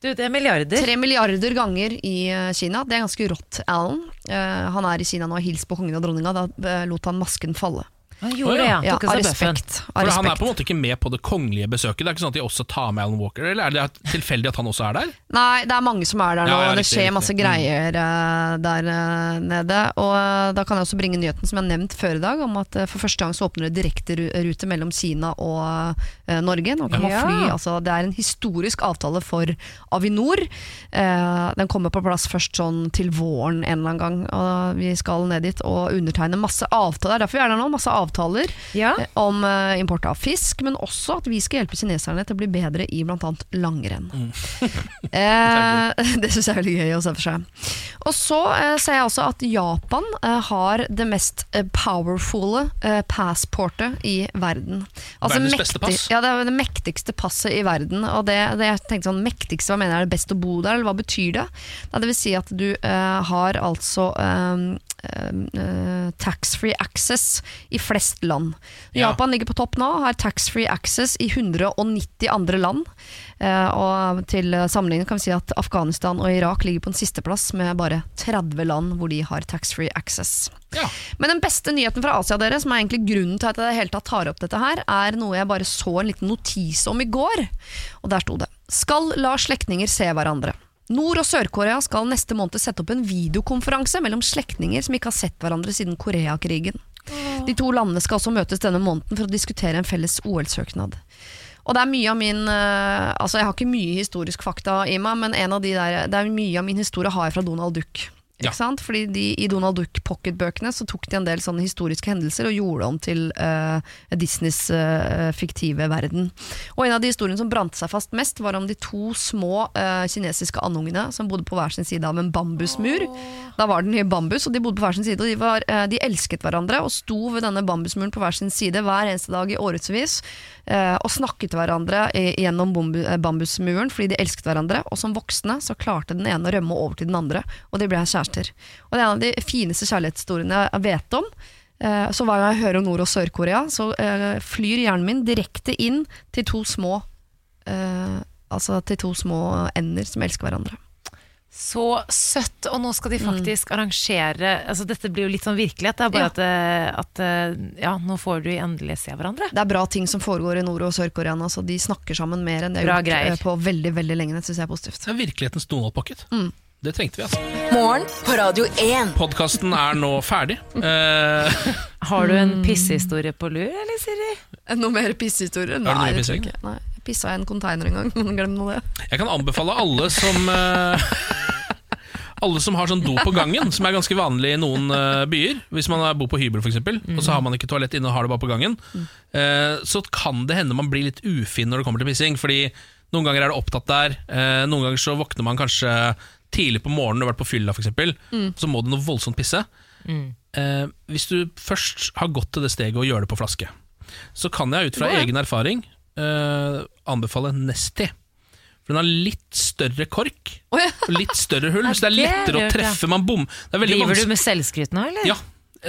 Du, det er milliarder. Tre milliarder ganger i Kina. Det er ganske rått, Alan. Han er i Kina nå og hilser på kongen og dronninga. Da lot han masken falle. Han gjorde det, ja. Ja, av respekt. Av For Han er på en måte ikke med på det kongelige besøket. Det er ikke sånn at de også tar med Alan Walker, eller er det tilfeldig at han også er der? Nei, det er mange som er der nå, Ja, ja, det skjer masse Mm. greier eh, der eh, nede. Og eh, da kan jeg også bringe nyheten som jeg har nevnt før i dag, om at for første gang så åpner det direkterute mellom Kina og Norge. Nå kan man fly, altså Det er en historisk avtale for Avinor. Eh, den kommer på plass først sånn til våren en eller annen gang, og vi skal ned dit og undertegne masse avtaler. Det er derfor vi er der nå, masse avtaler Ja. eh, om eh, import av fisk, men også at vi skal hjelpe kineserne til å bli bedre i bl.a. langrenn. Eh, det syns jeg er veldig gøy å se for seg. Og så eh, ser jeg også at Japan eh, har det mest eh, powerfulle passportet i verden. Verdens beste pass? Ja, det er det mektigste passet i verden. Og det, det jeg tenkte sånn, mektigste, hva mener jeg, er det best å bo der, eller hva betyr det? Det vil si at du har altså tax-free access i flest land. Ja. Japan ligger på topp nå, har tax-free access i 190 andre land. Eh, og til sammenligning kan vi si at Afghanistan og Irak ligger på en sisteplass med bare 30 land hvor de har tax-free access. Men den beste nyheten fra Asia, dere, som er egentlig grunnen til at jeg hele tatt tar opp dette her, er noe jeg bare så en liten notis om i går. Og der sto det Skal la slektninger se hverandre. Nord- og Sør-Korea skal neste måned sette opp en videokonferanse mellom slektninger som ikke har sett hverandre siden Koreakrigen. De to landene skal også møtes denne måneden for å diskutere en felles OL-søknad. Og det er mye av min eh, Altså Jeg har ikke mye historisk fakta i meg, men en av de der, det er mye av min historie har jeg fra Donald Duck. Ikke Ja. sant? Fordi de, I Donald Duck Pocket-bøkene så tok de en del sånne historiske hendelser og gjorde om til uh, Disneys uh, fiktive verden. Og En av de historiene som brant seg fast mest, var om de to små uh, kinesiske andungene som bodde på hver sin side av en bambusmur. Da var den i bambus, og de bodde på hver sin side. Og de, var, de elsket hverandre og sto ved denne bambusmuren på hver sin side hver eneste dag i årevis og snakket til hverandre gjennom eh, bambusmuren fordi de elsket hverandre. Og som voksne så klarte den ene å rømme over til den andre, og de ble kjærester. Og det er en av de fineste kjærlighetshistoriene jeg vet om. Eh, Så hver gang jeg hører om Nord- og Sør-Korea, så eh, flyr hjernen min direkte inn til to små eh, Altså til to små ender som elsker hverandre. Så søtt, og nå skal de faktisk arrangere altså Dette blir jo litt sånn virkelighet, det er bare Ja. at, eh, at eh, ja, nå får du endelig se hverandre. Det er bra ting som foregår i Nord- og Sør-Korea nå, så de snakker sammen mer enn det Bra har gjort greier. eh, på veldig veldig lenge. Det syns jeg er positivt. Det er virkelighetens Donald-pakket. Mm. Det trengte vi, altså. Morgen på Radio 1. Podkasten er nå ferdig. Eh, Har du en pissehistorie på lur, eller Siri? Noe mer pissehistorie? Nei, det tror jeg ikke. Nei, pissa i en container en gang, men glem nå det. jeg kan anbefale alle som eh, Alle som har sånn do på gangen, som er ganske vanlig i noen eh, byer. Hvis man bor på hybel, f.eks., eksempel og så har man ikke toalett inne og har det bare på gangen, eh, så kan det hende man blir litt ufin når det kommer til pissing. Fordi noen ganger er det opptatt der, noen ganger så våkner man kanskje tidlig på morgenen og har vært på fylla, f.eks., Mm. så må du noe voldsomt pisse. Mm. Eh, hvis du først har gått til det steget å gjøre det på flaske, så kan jeg ut fra egen erfaring eh, anbefale Nesti. For den har litt større kork og litt større hull, Ja, så det er det lettere å treffe. ja. Man bom. Det er Driver du med selvskryt nå, eller? Ja.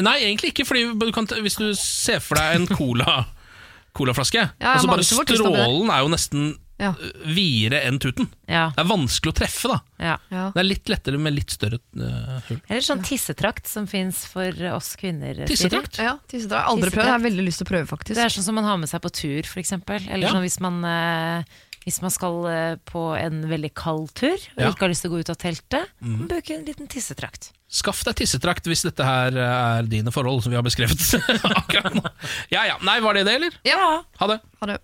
Nei, egentlig ikke. Fordi du kan, hvis du ser for deg en cola colaflaske, Ja, bare strålen er jo nesten Ja. øh, videre enn tuten. Ja. Det er vanskelig å treffe, da. Ja. Det er litt lettere med litt større uh, hull. Eller sånn tissetrakt som fins for oss kvinner. Tissetrakt? Ja, tissetrakt. Aldri prøvd, jeg har veldig lyst til å prøve, faktisk. Det er sånn som man har med seg på tur, f.eks. Eller Ja. sånn hvis man, uh, hvis man skal eh, på en veldig kald tur og Ja. ikke har lyst til å gå ut av teltet. mm. Bruke en liten tissetrakt. Skaff deg tissetrakt hvis dette her er dine forhold, som vi har beskrevet akkurat nå. Ja ja. Nei, var det det, eller? Ja. Ha det. Ha det.